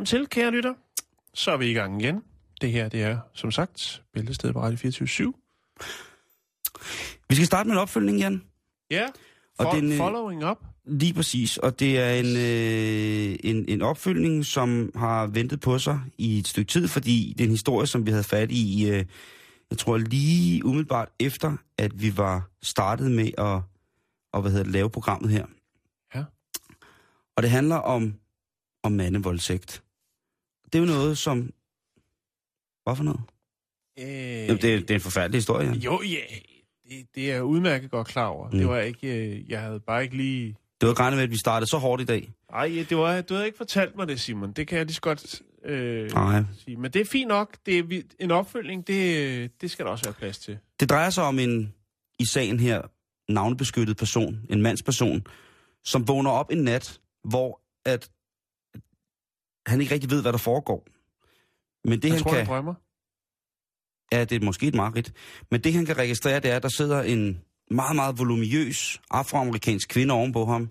Velkommen til, kære lytter. Så er vi i gang igen. Det her, det er, som sagt, Bæltestedet på Radio 24 Vi skal starte med en opfølgning, Jan. Ja, Og og den, øh, following up. Lige præcis, og det er en, øh, en, en opfølgning, som har ventet på sig i et stykke tid, fordi det er en historie, som vi havde fat i, øh, jeg tror lige umiddelbart efter, at vi var startet med at, at hvad hedder det, lave programmet her. Ja. Og det handler om, om mandevoldtægt. Det er jo noget, som... Hvad for noget? Øh, Jamen, det, er, det er en forfærdelig historie. Jo, ja, det, det er udmærket godt klar over. Mm. Det var ikke, øh, jeg havde bare ikke lige... Det var regnet med, at vi startede så hårdt i dag. Ej, det var, du havde ikke fortalt mig det, Simon. Det kan jeg lige så godt øh, Nej. sige. Men det er fint nok. Det er, en opfølgning, det, det skal der også være plads til. Det drejer sig om en, i sagen her, navnebeskyttet person, en mandsperson, som vågner op en nat, hvor at han ikke rigtig ved, hvad der foregår. Men det, Jeg han tror, kan... han drømmer. Ja, det er måske et mareridt. Men det, han kan registrere, det er, at der sidder en meget, meget voluminøs afroamerikansk kvinde ovenpå ham,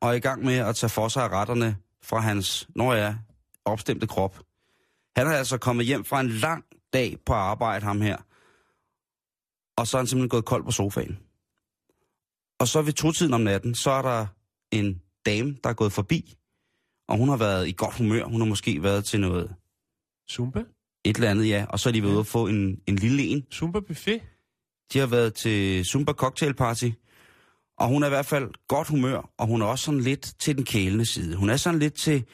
og er i gang med at tage for sig af retterne fra hans, når jeg opstemte krop. Han er altså kommet hjem fra en lang dag på arbejde, ham her. Og så er han simpelthen gået kold på sofaen. Og så ved to-tiden om natten, så er der en dame, der er gået forbi, og hun har været i godt humør. Hun har måske været til noget Zumba? et eller andet, ja. Og så er de været ude at få en, en lille en. Zumba buffet? De har været til Zumba Cocktail Party, og hun er i hvert fald godt humør, og hun er også sådan lidt til den kælende side. Hun er sådan lidt til,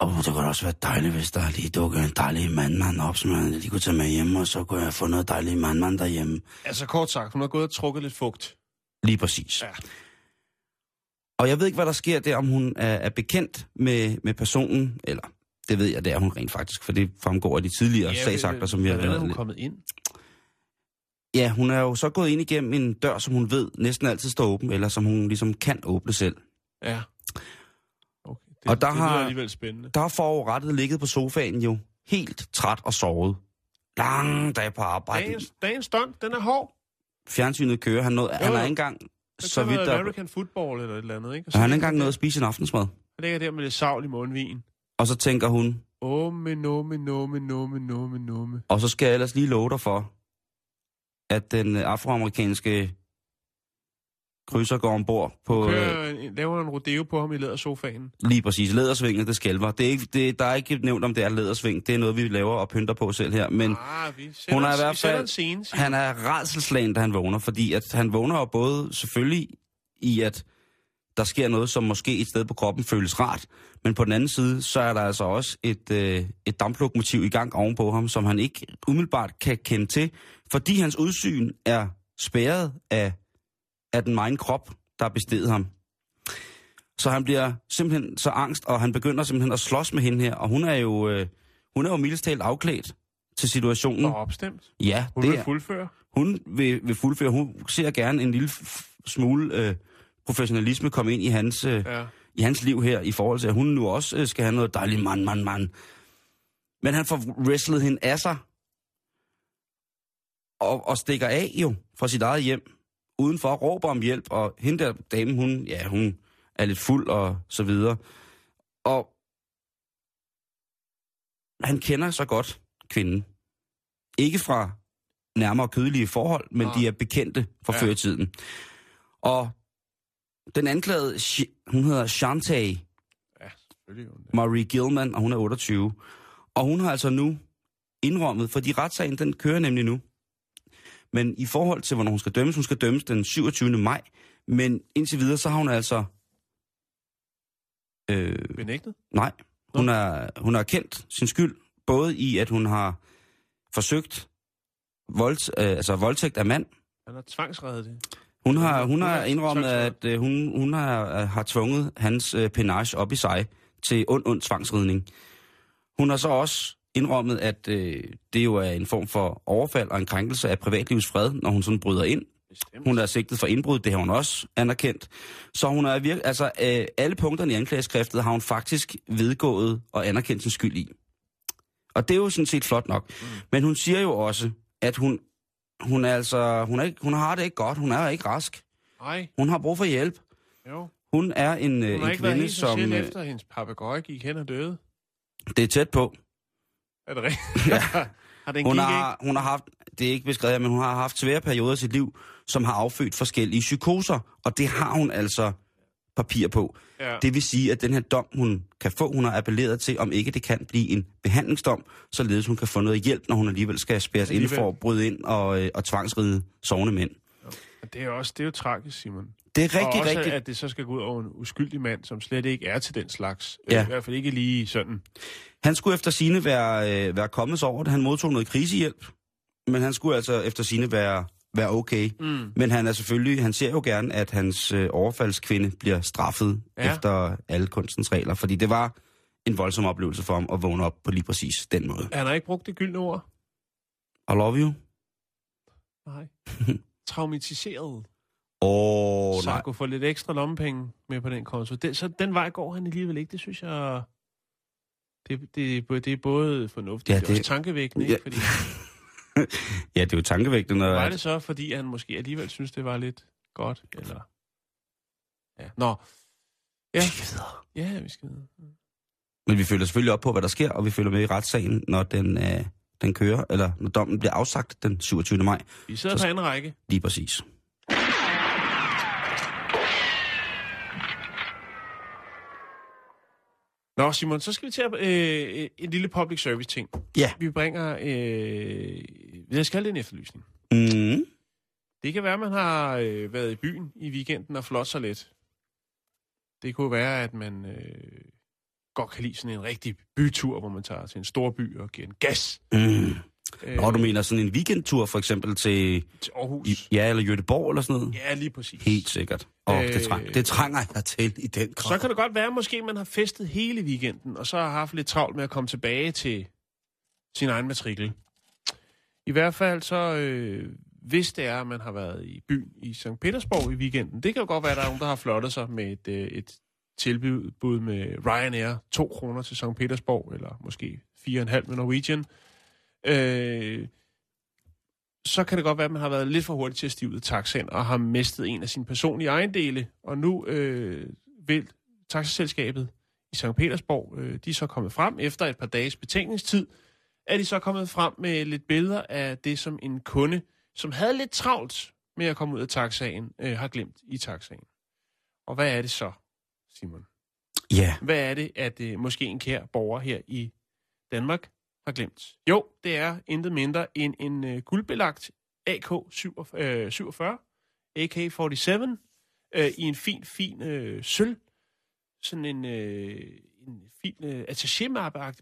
åh, oh, det kunne også være dejligt, hvis der lige dukker en dejlig mandmand op, som jeg lige kunne tage med hjem, og så kunne jeg få noget dejlig mandmand derhjemme. Altså kort sagt, hun har gået og trukket lidt fugt. Lige præcis. Ja. Og jeg ved ikke, hvad der sker der, om hun er, er bekendt med, med personen, eller det ved jeg, det er hun rent faktisk, for det fremgår af de tidligere ja, sagsakter, som vi har Hvordan er været hun kommet ind? Ja, hun er jo så gået ind igennem en dør, som hun ved næsten altid står åben, eller som hun ligesom kan åbne selv. Ja. Okay. Det, Og der det har- alligevel spændende. Der har forurettet ligget på sofaen jo, helt træt og sovet. Lang dag på arbejde. Dagens, dagens stunt, den er hård. Fjernsynet kører. Han, nåede, han jo. har ikke engang, Så, så vidt der, American football eller et eller andet, ikke? Og han har ikke engang nået at spise en aftensmad. Han ligger der med lidt savl i mundvin. Og så tænker hun, Åh, men numme, numme, numme, numme, numme. og så skal jeg ellers lige love dig for, at den afroamerikanske krydser går ombord på øh, Kører, en, laver en rodeo på ham i lædersofaen. lige præcis lædersvinget, det skælver. Det er ikke, det, der er ikke nævnt, om det er lædersving. Det er noget, vi laver og pynter på selv her. Men ah, vi hun er i hvert fald- en scene, Han er redselslagen, da han vågner, fordi at han vågner jo både selvfølgelig i, at der sker noget, som måske et sted på kroppen føles rart, men på den anden side, så er der altså også et, øh, et damplokomotiv i gang ovenpå ham, som han ikke umiddelbart kan kende til, fordi hans udsyn er spærret af, af den egen krop, der har bestedet ham. Så han bliver simpelthen så angst, og han begynder simpelthen at slås med hende her, og hun er jo, øh, hun er jo mildest talt afklædt til situationen. Og opstemt. Ja, Hun det vil er, fuldføre. hun vil, vil fuldføre. Hun ser gerne en lille smule øh, professionalisme komme ind i hans, øh, Ja. i hans liv her, i forhold til, at hun nu også øh, skal have noget dejligt mand, mand, mand. Men han får wrestlet hende af sig, og, og stikker af jo fra sit eget hjem, udenfor og råber om hjælp, og hende der dame, hun, ja, hun er lidt fuld og så videre. Og han kender så godt kvinden. Ikke fra nærmere kødelige forhold, men Nej. de er bekendte fra Ja. ja. før i tiden. Og den anklagede, hun hedder Shantae Ja. Marie Gilman, og hun er 28. Og hun har altså nu indrømmet, fordi retssagen den kører nemlig nu. Men i forhold til, hvornår hun skal dømmes, hun skal dømmes den 27. maj. Men indtil videre, så har hun altså Øh, Benægtet? nej, hun er, hun har kendt sin skyld, både i, at hun har forsøgt voldt, øh, altså voldtægt af mand. Han har tvangsreddet det. Hun har, hun har har indrømmet, at øh, hun, hun har, øh, har tvunget hans øh, penage op i sig til ond, ond tvangsridning. Hun har så også indrømmet, at øh, det jo er en form for overfald og en krænkelse af privatlivets fred, når hun sådan bryder ind. Bestemt. Hun er sigtet for indbrud, det har hun også anerkendt. Så hun er virkelig, altså øh, alle punkterne i anklageskriftet har hun faktisk vedgået og anerkendt sin skyld i. Og det er jo sådan set flot nok. Mm. Men hun siger jo også, at hun, hun er altså, hun, er ikke, hun har det ikke godt, hun er ikke rask. Nej, Hun har brug for hjælp. jo. Hun er en, øh, Hun har en ikke været kvinde, som... selv øh, efter, at hendes papegøje gik hen og døde. Det er tæt på. Er det rigtigt? Ja. har Hun gik har, hun har haft, det er ikke beskrevet, men hun har haft svære perioder i sit liv, som har affødt forskellige psykoser, og det har hun altså papir på. Ja. Det vil sige, at den her dom, hun kan få, hun har appelleret til, om ikke det kan blive en behandlingsdom, således hun kan få noget hjælp, når hun alligevel skal spæres ind for at bryde ind og, øh, og tvangsride sovende mænd. Men Det er, også, det er jo tragisk, Simon. Det er rigtig, og også, rigtig... at det så skal gå ud over en uskyldig mand, som slet ikke er til den slags. Ja. Ja. I hvert fald ikke lige sådan. Han skulle efter sine være, øh, være kommet sig over det. Han modtog noget krisehjælp, men han skulle altså efter sine være, være okay. Mm. Men han er selvfølgelig, han ser jo gerne, at hans øh, overfaldskvinde bliver straffet. Ja. efter alle kunstens regler, fordi det var en voldsom oplevelse for ham at vågne op på lige præcis den måde. Han har ikke brugt det gyldne ord. I love you. Nej. Traumatiseret. Åh, Oh, så nej. han kunne få lidt ekstra lommepenge med på den konto. Den, så den vej går han alligevel ikke. Det synes jeg... Det, det, det er både fornuftigt Ja, det... og også tankevækkende. Ja. Fordi, ja, det er jo tankevægtende, når... var det så, fordi han måske alligevel synes, det var lidt godt? Eller... Ja. Nå. Ja. Ja, vi skal videre. men vi følger selvfølgelig op på, hvad der sker, og vi følger med i retssagen, når den, øh, den kører, eller når dommen bliver afsagt den 27. maj. Vi sidder Så- på anden række. Lige præcis. Nå, Simon, så skal vi til at, øh, en lille public service ting. Ja. Vi bringer... Øh, jeg skal en efterlysning. Mm. Det kan være, at man har øh, været i byen i weekenden og flot sig lidt. Det kunne være, at man øh, godt kan lide sådan en rigtig bytur, hvor man tager til en stor by og giver en gas. Mm. Øh, Og du mener sådan en weekendtur for eksempel til til Aarhus. i- ja, eller Göteborg eller sådan noget? Ja, lige præcis. Helt sikkert. Og øh, det, Øh, træng, det trænger jeg til i den grad. Så kan det godt være, at måske man har festet hele weekenden, og så har haft lidt travlt med at komme tilbage til sin egen matrikel. I hvert fald så, øh, hvis det er, at man har været i byen i St. Petersborg i weekenden, det kan jo godt være, at der er nogen, der har flottet sig med et, øh, et tilbud med Ryanair, 2 kroner til St. Petersborg, eller måske 4,5 med Norwegian. Øh, så kan det godt være, at man har været lidt for hurtig til at stive ud af taxaen, og har mistet en af sine personlige ejendele, og nu øh, vil taxaselskabet i St. Petersborg, øh, de er så kommet frem efter et par dages betænkningstid, er de så kommet frem med lidt billeder af det, som en kunde, som havde lidt travlt med at komme ud af taxaen, øh, har glemt i taxaen. Og hvad er det så, Simon? Ja, Hvad er det, at øh, måske en kær borger her i Danmark har glemt? Jo, det er intet mindre end en øh, guldbelagt AK-47, AK-47, øh, i en fin, fin øh, sølv. Sådan en, øh, en fin øh, attaché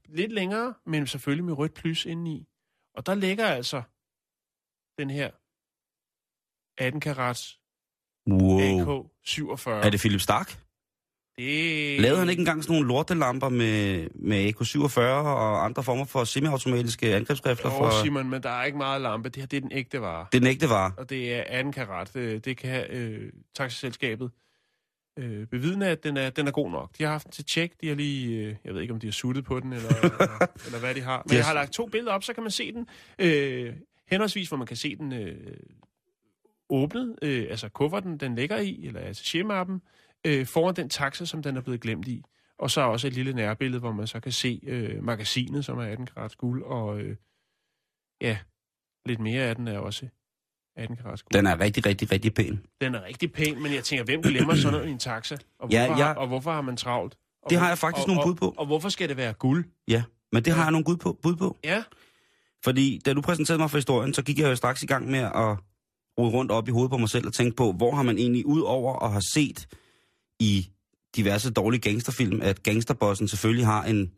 lidt længere, men selvfølgelig med rødt plus indeni. Og der ligger altså den her 18 karats wow. AK-47. Er det Philip Stark? Det... Lavede han ikke engang sådan nogle lortelamper med, med AK-47 og andre former for semiautomatiske angrebsrifler? Jo, For... Simon, men der er ikke meget lampe. Det her, det er den ægte vare. Det er den ægte var. Og det er 18 karat. Det, det kan øh, taxiselskabet øh, bevidne, at den er, den er god nok. De har haft den til tjek. De har lige, øh, jeg ved ikke, om de har suttet på den, eller, eller, eller hvad de har. Men Yes. jeg har lagt to billeder op, så kan man se den. Øh, henholdsvis, hvor man kan se den øh, åbnet, øh, altså kufferten, den ligger i, eller attaché-mappen, øh, foran den taxa, som den er blevet glemt i. Og så også et lille nærbillede, hvor man så kan se øh, magasinet, som er 18 karat guld, og øh, ja, lidt mere af den er også 18 karat guld. Den er rigtig, rigtig, rigtig pæn. Den er rigtig pæn, men jeg tænker, hvem glemmer sådan noget i en taxa? Og hvorfor, ja. har, og hvorfor har man travlt? Og Det har jeg faktisk og, nogle og, bud på. Og, og hvorfor skal det være guld? Ja, men det har Ja. jeg nogle bud på. Bud på. Ja, Fordi da du præsenterede mig for historien, så gik jeg jo straks i gang med at rode rundt op i hovedet på mig selv og tænke på, hvor har man egentlig ud over at have set i diverse dårlige gangsterfilm, at gangsterbossen selvfølgelig har en,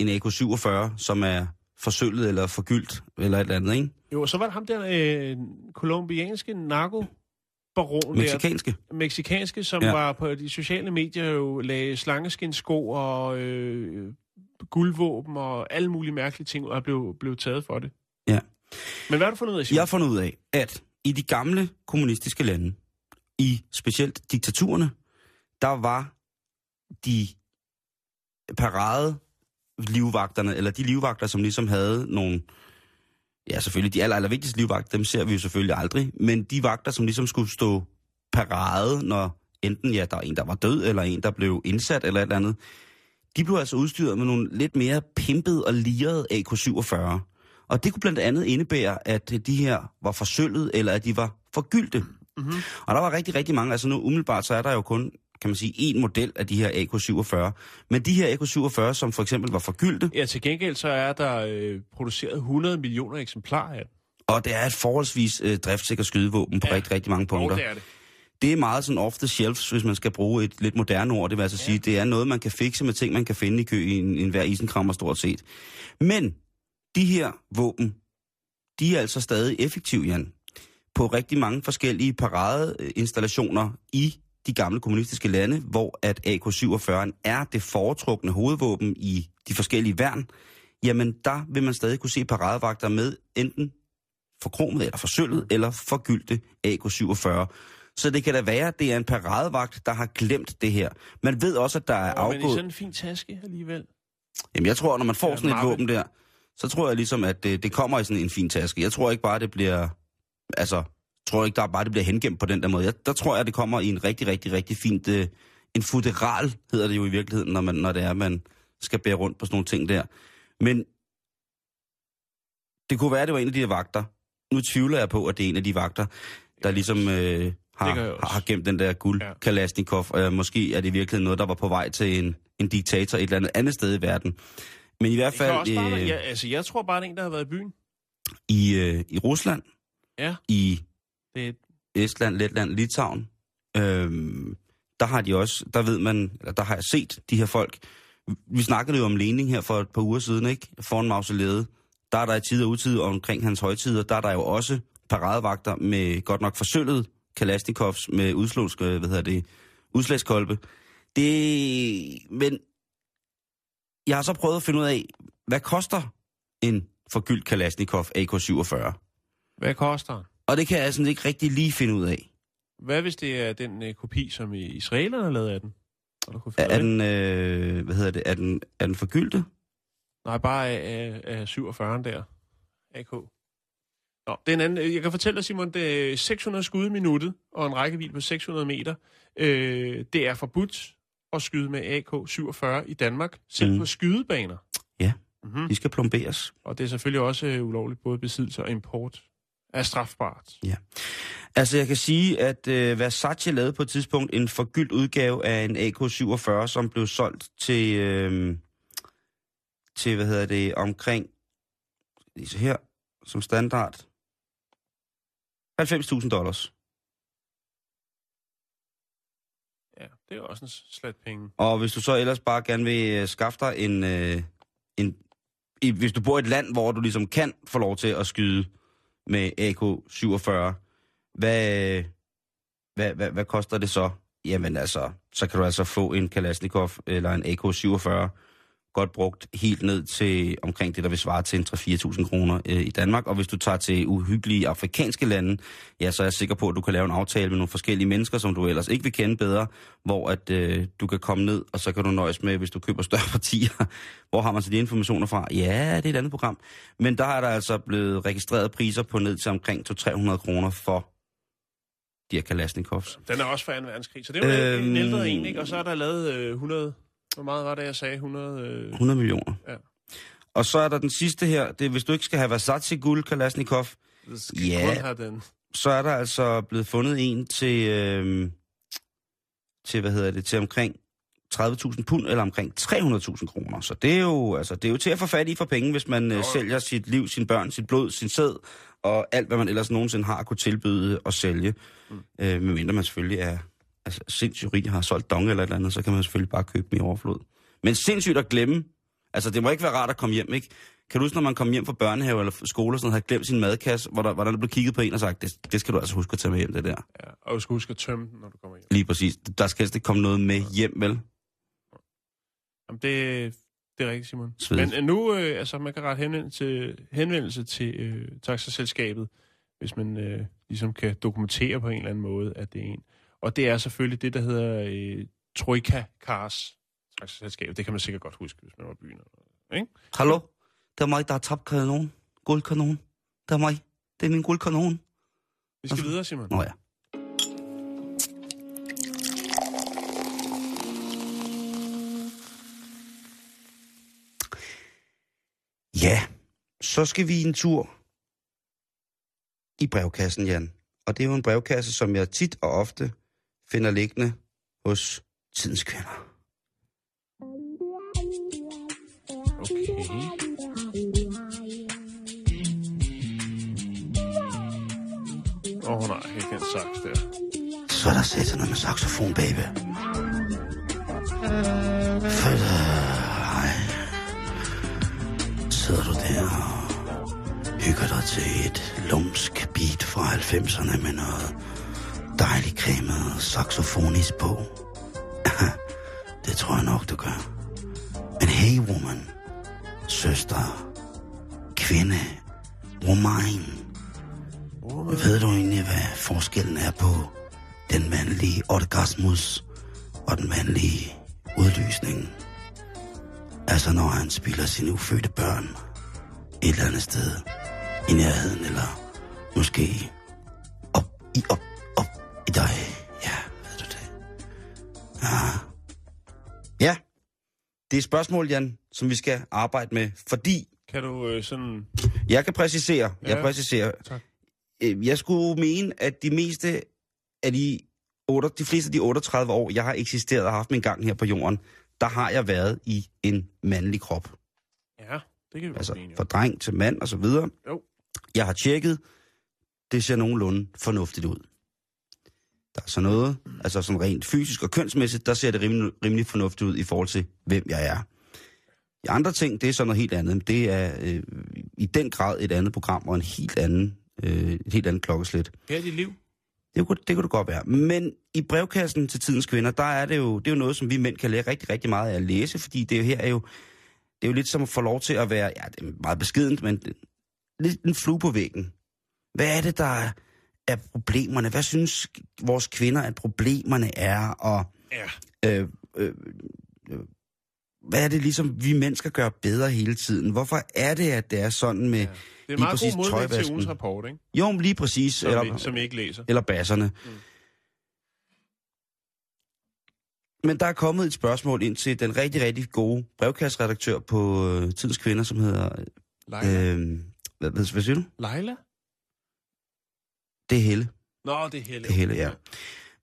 en AK-47, som er forsølvet eller forgyldt, eller et eller andet, ikke? Jo, så var der ham der øh, kolumbianske narko baron Mexikanske. Der, mexikanske, som ja. var på de sociale medier jo lagde slangeskinsko og øh, guldvåben og alle mulige mærkelige ting, og blev, blev taget for det. Ja. Men hvad har du fundet ud af, Simon? Jeg har fundet ud af, at i de gamle kommunistiske lande, i specielt diktaturerne, der var de parade livvagterne, eller de livvagter, som ligesom havde nogle, ja selvfølgelig de aller, aller vigtigste livvagter, dem ser vi jo selvfølgelig aldrig, men de vagter, som ligesom skulle stå parade, når enten ja, der er en, der var død, eller en, der blev indsat, eller et eller andet, de blev altså udstyret med nogle lidt mere pimpede og lirede AK-47. Og det kunne blandt andet indebære, at de her var forsølvet, eller at de var forgyldte. Mm-hmm. Og der var rigtig, rigtig mange. Altså nu umiddelbart, så er der jo kun, kan man sige, én model af de her AK-47. Men de her AK-47, som for eksempel var forgyldte, Ja, til gengæld så er der øh, produceret 100 millioner eksemplarer af og det er et forholdsvis øh, driftsikker skydevåben på Ja. rigtig, rigtig mange punkter. Og det er det. det er meget sådan off the shelves, hvis man skal bruge et lidt moderne ord. Det vil altså ja. sige, det er noget, man kan fikse med ting, man kan finde i kø i en, en hver isenkrammer stort set. Men de her våben, de er altså stadig effektive, Jan, på rigtig mange forskellige paradeinstallationer i de gamle kommunistiske lande, hvor at AK-47 er det foretrukne hovedvåben i de forskellige værn, jamen der vil man stadig kunne se paradevagter med enten forkromet eller forsølvet eller forgyldte AK-47. Så det kan da være, at det er en paradevagt, der har glemt det her. Man ved også, at der er Og men i afgået... sådan en fin taske alligevel. Jamen jeg tror, når man får Ja, sådan et våben der, så tror jeg ligesom, at det, det kommer i sådan en fin taske. Jeg tror ikke bare, det bliver... Altså, tror ikke der bare, det bliver hengemt på den der måde. Jeg, der tror jeg, det kommer i en rigtig, rigtig, rigtig fint... Øh, en fuderal hedder det jo i virkeligheden, når, man, når det er, man skal bære rundt på sådan nogle ting der. Men det kunne være, at det var en af de her vagter. Nu tvivler jeg på, at det er en af de vagter, der ligesom øh, har, har, har gemt den der guld Ja. Kalashnikov. Øh, måske er det i virkeligheden noget, der var på vej til en, en diktator et eller andet andet sted i verden. Men i hvert Det fald også bare, øh, ja, altså, jeg tror bare, det er en, der har været i byen. i, øh, i Rusland, Ja. i det Estland, Letland, Litauen, øhm, der har de også, der ved man, eller der har jeg set de her folk. Vi snakkede jo om Lening her for et par uger siden, ikke? Foran mausoleet. Der er der i tid og utid og omkring hans højtider, der er der jo også paradevagter med godt nok forsøllet Kalashnikovs med udslås, øh, hvad hedder det, udslagskolbe. Det, men jeg har så prøvet at finde ud af, hvad koster en forgyldt Kalashnikov AK-47? hvad koster den? Og det kan jeg sådan ikke rigtig lige finde ud af. Hvad hvis det er den øh, kopi, som israelerne har lavet af den? Finde Er, er den? øh, hvad hedder det, er den, er den forgyldte? Nej, bare af, af, af 47'eren der. AK. Nå, det er en anden. Jeg kan fortælle dig, Simon, det er 600 skud i minuttet og en rækkevidde på 600 meter. Øh, det er forbudt at skyde med AK-47 i Danmark, selv mm. på skydebaner. Ja. Mm-hmm. De skal plomberes. Og det er selvfølgelig også øh, ulovligt, både besiddelse og import er strafbart. Altså, jeg kan sige, at øh, Versace lavede på et tidspunkt en forgyldt udgave af en AK-47, som blev solgt til, øh, til hvad hedder det, omkring, lige så her, som standard, 90.000 dollars. Ja, det er også en slat penge. Og hvis du så ellers bare gerne vil øh, skaffe dig en, øh, en i, hvis du bor i et land, hvor du ligesom kan få lov til at skyde med AK-47, hvad, hvad, hvad, hvad koster det så? Jamen altså, så kan du altså få en Kalashnikov eller en AK-47 godt brugt helt ned til omkring det, der vil svare til en 3-4.000 kroner øh, i Danmark. Og hvis du tager til uhyggelige afrikanske lande, ja, så er jeg sikker på, at du kan lave en aftale med nogle forskellige mennesker, som du ellers ikke vil kende bedre, hvor at øh, du kan komme ned, og så kan du nøjes med, hvis du køber større partier. Hvor har man så de informationer fra? Ja, det er et andet program. Men der er der altså blevet registreret priser på ned til omkring 200-300 kroner for de her Kalashnikovs. Den er også fra 2. verdenskrig, så det er jo øhm... en ældre en, ikke? Og så er der lavet øh, 100... Hvor meget var det, jeg sagde? 100... Øh... 100 millioner. Ja. Og så er der den sidste her, det er, hvis du ikke skal have Versace guld Kalashnikov, skal Ja. den. så er der altså blevet fundet en til, øh, til hvad hedder det, til omkring 30.000 pund, eller omkring 300.000 kroner. Så det er, jo, altså, det er jo til at få fat i for penge, hvis man øh, sælger sit liv, sin børn, sit blod, sin sæd, og alt, hvad man ellers nogensinde har kunne tilbyde og sælge. Mm. Øh, medmindre man selvfølgelig er altså, sindssygt rig har solgt dong eller et eller andet, så kan man selvfølgelig bare købe dem i overflod. Men sindssygt at glemme. Altså, det må ikke være rart at komme hjem, ikke? Kan du huske, når man kom hjem fra børnehave eller skole og sådan havde glemt sin madkasse, hvor der, hvor der blev kigget på en og sagt, det, det skal du altså huske at tage med hjem, det der. Ja, og du skal huske at tømme den, når du kommer hjem. Lige præcis. Der skal helst ikke komme noget med hjem, vel? Jamen, det, det er rigtigt, Simon. Svedigt. Men øh, nu, øh, altså, man kan rette henvendelse til, henvendelse til øh, taxaselskabet, hvis man øh, ligesom kan dokumentere på en eller anden måde, at det er en. Og det er selvfølgelig det, der hedder øh, Troika Cars taxaselskab. Det kan man sikkert godt huske, hvis man var i byen. Ikke? Hallo? Det er mig, der har tabt kanon. Guldkanon. Det er mig. Det er min guldkanon. Vi skal videre, Simon. Nå ja. Ja, så skal vi en tur i brevkassen, Jan. Og det er jo en brevkasse, som jeg tit og ofte finder liggende hos tidens kvinder. Okay. Åh oh, nej, ikke den sax der. Så er der sætter noget med saxofon, baby. Fedt. Hej. Sidder du der og hygger dig til et lumsk beat fra 90'erne med noget dejligt cremet saxofonis på? det tror jeg nok, du gør. Men hey, woman. Søster. Kvinde. Woman. Ved du egentlig, hvad forskellen er på den mandlige orgasmus og den mandlige udlysning? Altså når han spiller sine ufødte børn et eller andet sted i nærheden, eller måske op i op, op i dig. Ja, ved du det? Ja. Ja, det er et spørgsmål, Jan, som vi skal arbejde med, fordi Kan du øh, sådan... jeg kan præcisere, jeg Ja, præciserer, tak. Øh, jeg skulle mene, at de meste af de, 8, de fleste af de 38 år, jeg har eksisteret og haft min gang her på jorden, der har jeg været i en mandlig krop. Ja, det kan vi Altså mene. fra dreng til mand og så videre. Jo. Jeg har tjekket, det ser nogenlunde fornuftigt ud. Der er så noget, altså sådan rent fysisk og kønsmæssigt, der ser det rimelig, rimelig fornuftigt ud i forhold til, hvem jeg er. De andre ting, det er så noget helt andet. Det er øh, i den grad et andet program og en helt anden, øh, et helt andet klokkeslæt. Her er dit liv. Det kunne, det kunne det godt være. Men i brevkassen til tidens kvinder, der er det jo, det er jo noget, som vi mænd kan lære rigtig, rigtig meget af at læse, fordi det er jo her er jo, det er jo lidt som at få lov til at være, ja, det er meget beskedent, men lidt en flue på væggen. Hvad er det, der er, er problemerne? Hvad synes vores kvinder, at problemerne er? Og Ja. øh, øh, øh, hvad er det ligesom, vi mænd skal gøre bedre hele tiden? Hvorfor er det, at det er sådan med... ja. Det er lige en meget god modvægt til ugens rapport, ikke? Jo, lige præcis. Som, eller, vi, som vi ikke læser. eller basserne. Mm. Men der er kommet et spørgsmål ind til den rigtig, rigtig gode brevkastredaktør på øh, Tidens Kvinder, som hedder... Leila. Øh, hvad, hvad, hvad siger du? Leila? Det er Helle. Nå, det er Helle. Det er Helle, ja.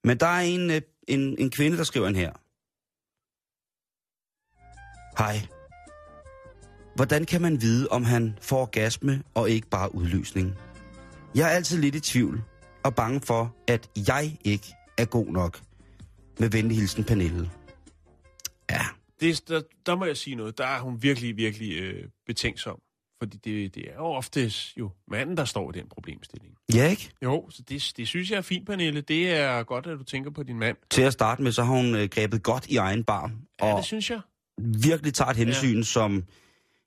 Men der er en, øh, en, en kvinde, der skriver en her. Hej. Hvordan kan man vide, om han får orgasme og ikke bare udløsning? Jeg er altid lidt i tvivl og bange for, at jeg ikke er god nok. Med venlig hilsen, Pernille. Ja, Det, er- der, der må jeg sige noget. Der er hun virkelig, virkelig øh, betænksom. Fordi det, det er jo oftest jo manden, der står i den problemstilling. ja ikke? Jo, så det, det synes jeg er fint, Pernille. Det er godt, at du tænker på din mand. Til at starte med, så har hun øh, grebet godt i egen barm. Ja, Og det synes jeg. virkelig tager et hensyn, ja. som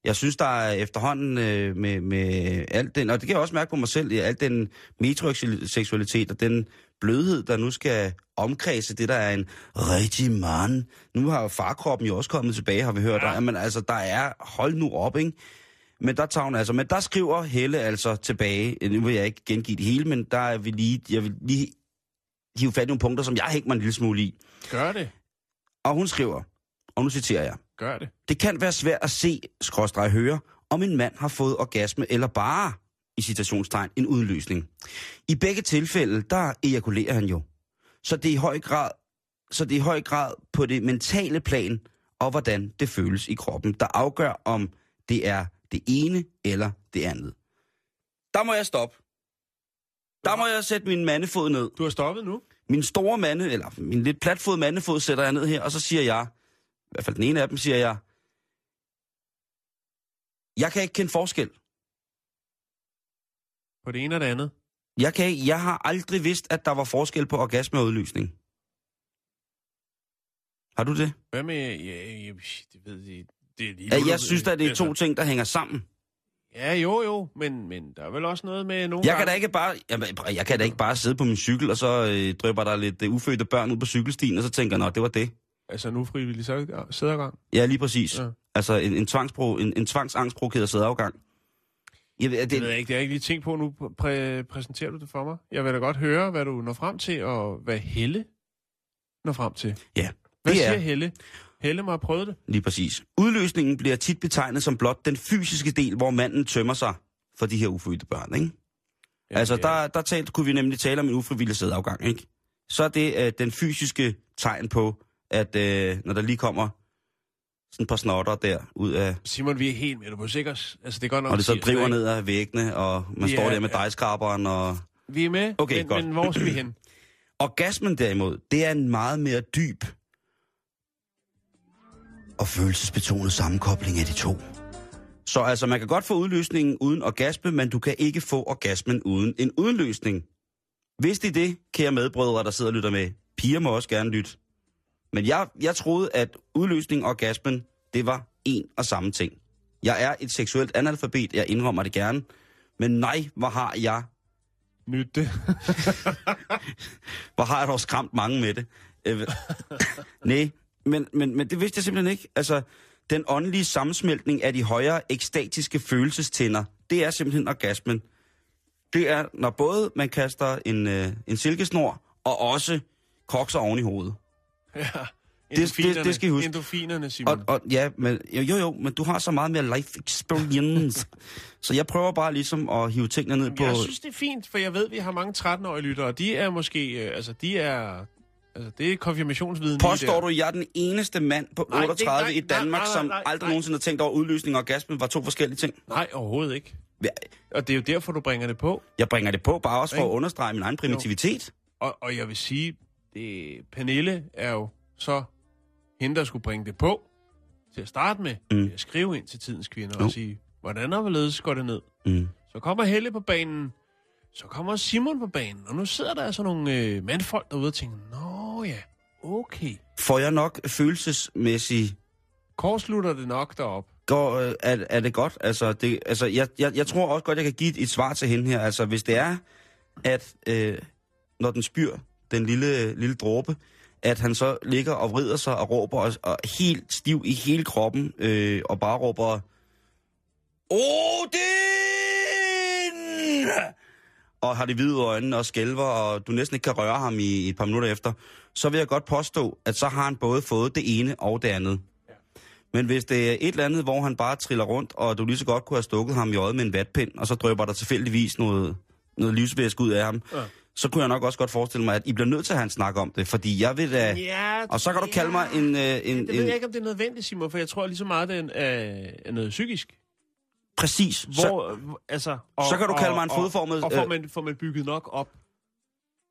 jeg synes, der er efterhånden øh, med, med alt den, og det kan jeg også mærke på mig selv, alt den metroseksualitet og den blødhed, der nu skal omkredse det, der er en rigtig mand. Nu har farkroppen jo også kommet tilbage, har vi hørt. Ja. Ja. Men altså, der er, hold nu op, ikke? Men der tager hun altså, men der skriver Helle altså tilbage, nu vil jeg ikke gengive det hele, men der er vi lige, jeg vil lige hive fat i nogle punkter, som jeg hænger mig en lille smule i. Gør det. Og hun skriver, og nu citerer jeg, Gør det. det kan være svært at se, skråstreg høre, om en mand har fået orgasme eller bare, i citationstegn, en udløsning. I begge tilfælde, der ejakulerer han jo. Så det er i høj grad, så det er i høj grad på det mentale plan, og hvordan det føles i kroppen, der afgør, om det er det ene eller det andet. Der må jeg stoppe. Der må jeg sætte min mandefod ned. Du har stoppet nu? Min store mande, eller min lidt platfod mandefod, sætter jeg ned her, og så siger jeg, i hvert fald den ene af dem, siger jeg, jeg kan ikke kende forskel. På det ene og det andet. Jeg, kan, jeg har aldrig vidst, at der var forskel på orgasme og udlysning. Har du det? Hvad med... Ja, ja, det ved jeg... Det er lige Ja, jeg synes at det er altså, to ting, der hænger sammen. Ja, jo, jo, men, men der er vel også noget med nogle Jeg gange... kan da ikke bare, jeg, jeg kan da ikke bare sidde på min cykel, og så øh, drøber der lidt øh, ufødte børn ud på cykelstien, og så tænker jeg, nå, det var det. Altså en ufrivillig sæd- sædergang. Ja, lige præcis. Ja. Altså en, en, tvangspro, en, en tvangsangstprovokeret sædeafgang. Jeg, Det, det ved jeg ikke, det har jeg ikke lige tænkt på nu. Præ- præsenterer du det for mig? Jeg vil da godt høre, hvad du når frem til, og hvad Helle når frem til. ja, Hvad det siger er Helle? Helle må have prøvet det. lige præcis. Udløsningen bliver tit betegnet som blot den fysiske del, hvor manden tømmer sig for de her ufødte børn, ikke? Ja, altså, ja. der, der talt, kunne vi nemlig tale om en ufrivillig sædeafgang, ikke? Så er det øh, den fysiske tegn på, at øh, når der lige kommer sådan et par snotter der ud af... Simon, vi er helt med. Du på sikkert. Altså, det er godt nok Og det så tirsdag, driver ikke? ned ad væggene, og man Ja, står der med ja. dejskraberen, og... Vi er med, Okay, men, godt. men hvor skal vi hen? Orgasmen derimod, det er en meget mere dyb og følelsesbetonet sammenkobling af de to. Så altså, man kan godt få udløsningen uden orgasme, men du kan ikke få orgasmen uden en udløsning. Vidste I det, kære medbrødre, der sidder og lytter med? Piger må også gerne lytte. Men jeg, jeg troede, at udløsning og orgasmen, det var en og samme ting. Jeg er et seksuelt analfabet, jeg indrømmer det gerne. Men nej, hvor har jeg Nyt det. Hvor har jeg dog skræmt mange med det. Øh, Nej, men, men, men det vidste jeg simpelthen ikke. Altså, den åndelige sammensmeltning af de højere ekstatiske følelsestænder, det er simpelthen orgasmen. Det er, når både man kaster en, øh, en silkesnor, og også kokser oven i hovedet. ja. det- det skal I huske. Endofinerne, Simon. Og, og ja, men, jo, jo, jo, men du har så meget mere life experience. så jeg prøver bare ligesom at hive tingene ned på... Jeg synes, det er fint, for jeg ved, at vi har mange 13-årige lyttere, og de er måske, øh, altså, de er, altså, det er konfirmationsviden. Påstår du, at jeg er den eneste mand på Nej, det- 38 nej, i Danmark, nej, nej, som nej, aldrig nej. nogensinde har tænkt over, at udløsning og orgasme var to forskellige ting? Nej, overhovedet ikke. Ja, Og det er jo derfor, du bringer det på. Jeg bringer det på bare også for at understrege min egen primitivitet. Og, og jeg vil sige, det, Pernille er jo så hende, der skulle bringe det på til at starte med. Mm. Mm. At skrive ind til tidens kvinder Jo. og sige, hvordan og hvorledes går det ned? Mm. Så kommer Helle på banen, så kommer Simon på banen, og nu sidder der altså nogle øh, mandfolk derude og tænker, nå ja, okay. Får jeg nok følelsesmæssigt... Korslutter det nok derop. Går, øh, er, er det godt? Altså, det, altså jeg, jeg, jeg tror også godt, jeg kan give et, et svar til hende her. Altså, hvis det er, at øh, når den spyr, den lille, lille dråbe, at han så ligger og vrider sig og råber og, og helt stiv i hele kroppen, øh, og bare råber, Odin! Og har de hvide øjne og skælver, og du næsten ikke kan røre ham i, i et par minutter efter, så vil jeg godt påstå, at så har han både fået det ene og det andet. Men hvis det er et eller andet, hvor han bare triller rundt, og du lige så godt kunne have stukket ham i øjet med en vatpind, og så drøber der tilfældigvis noget, noget livsvæsk ud af ham, Ja. så kunne jeg nok også godt forestille mig, at I bliver nødt til at have en snak om det, fordi jeg vil da... Ja, Og så kan du kalde mig en... Øh, en, Det ved en jeg ikke, om det er nødvendigt, Simon, for jeg tror lige så meget, det er, er noget psykisk. Præcis. Så, Hvor, hvor, altså, og, så kan du kalde mig en og- fodformet... Og, og får, øh, man, får man bygget nok op?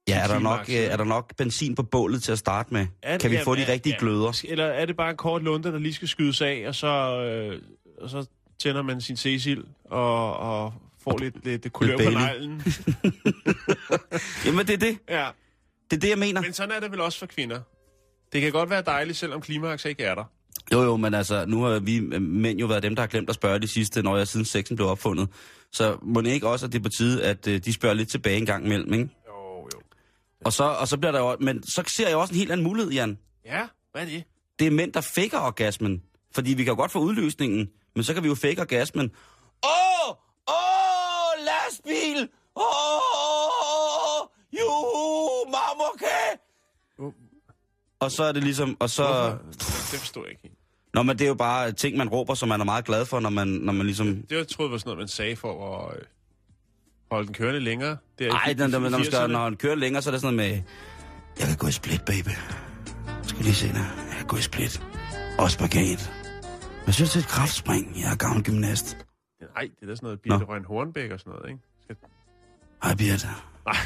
ja, er der, nok, øh, er der nok benzin på bålet til at starte med? Er- kan vi ja, få de rigtige ja. gløder? Eller er det bare en kort lunde, der lige skal skydes af, og så, øh, og så tænder man sin Cecil og, og får lidt, lidt kulør på neglen? Jamen, det er det. Ja, Det er det, jeg mener. men sådan er det vel også for kvinder. Det kan godt være dejligt, selvom klimaks ikke er der. Jo, jo, men altså, nu har vi mænd jo været dem, der har glemt at spørge de sidste, når jeg siden sexen blev opfundet. Så må det ikke også, at det er på tide, at øh, de spørger lidt tilbage en gang imellem, ikke? Jo, jo. Og så, og så bliver der jo... Men så ser jeg også en helt anden mulighed, Jan. Ja, hvad er det? Det er mænd, der faker orgasmen. Fordi vi kan jo godt få udløsningen, men så kan vi jo fake orgasmen. Åh! Åh! Lastbil! Åh! Og så er det ligesom... Og så... Hvorfor? Det forstår jeg ikke. Nå, men det er jo bare ting, man råber, som man er meget glad for, når man, når man ligesom... Det jeg troede jeg var sådan noget, man sagde for at øh, holde den kørende længere. Det er Ej, i- når, når, i man skal, 80'erne. når han kører længere, så er det sådan noget med... Jeg kan gå i split, baby. Skal lige se dig. Jeg kan gå i split. Og spagat. Hvad synes du til et kraftspring? Jeg er gammel gymnast. Nej, det er da sådan noget Birte Røn Hornbæk og sådan noget, ikke? Skal... Hej, Birte. Nej,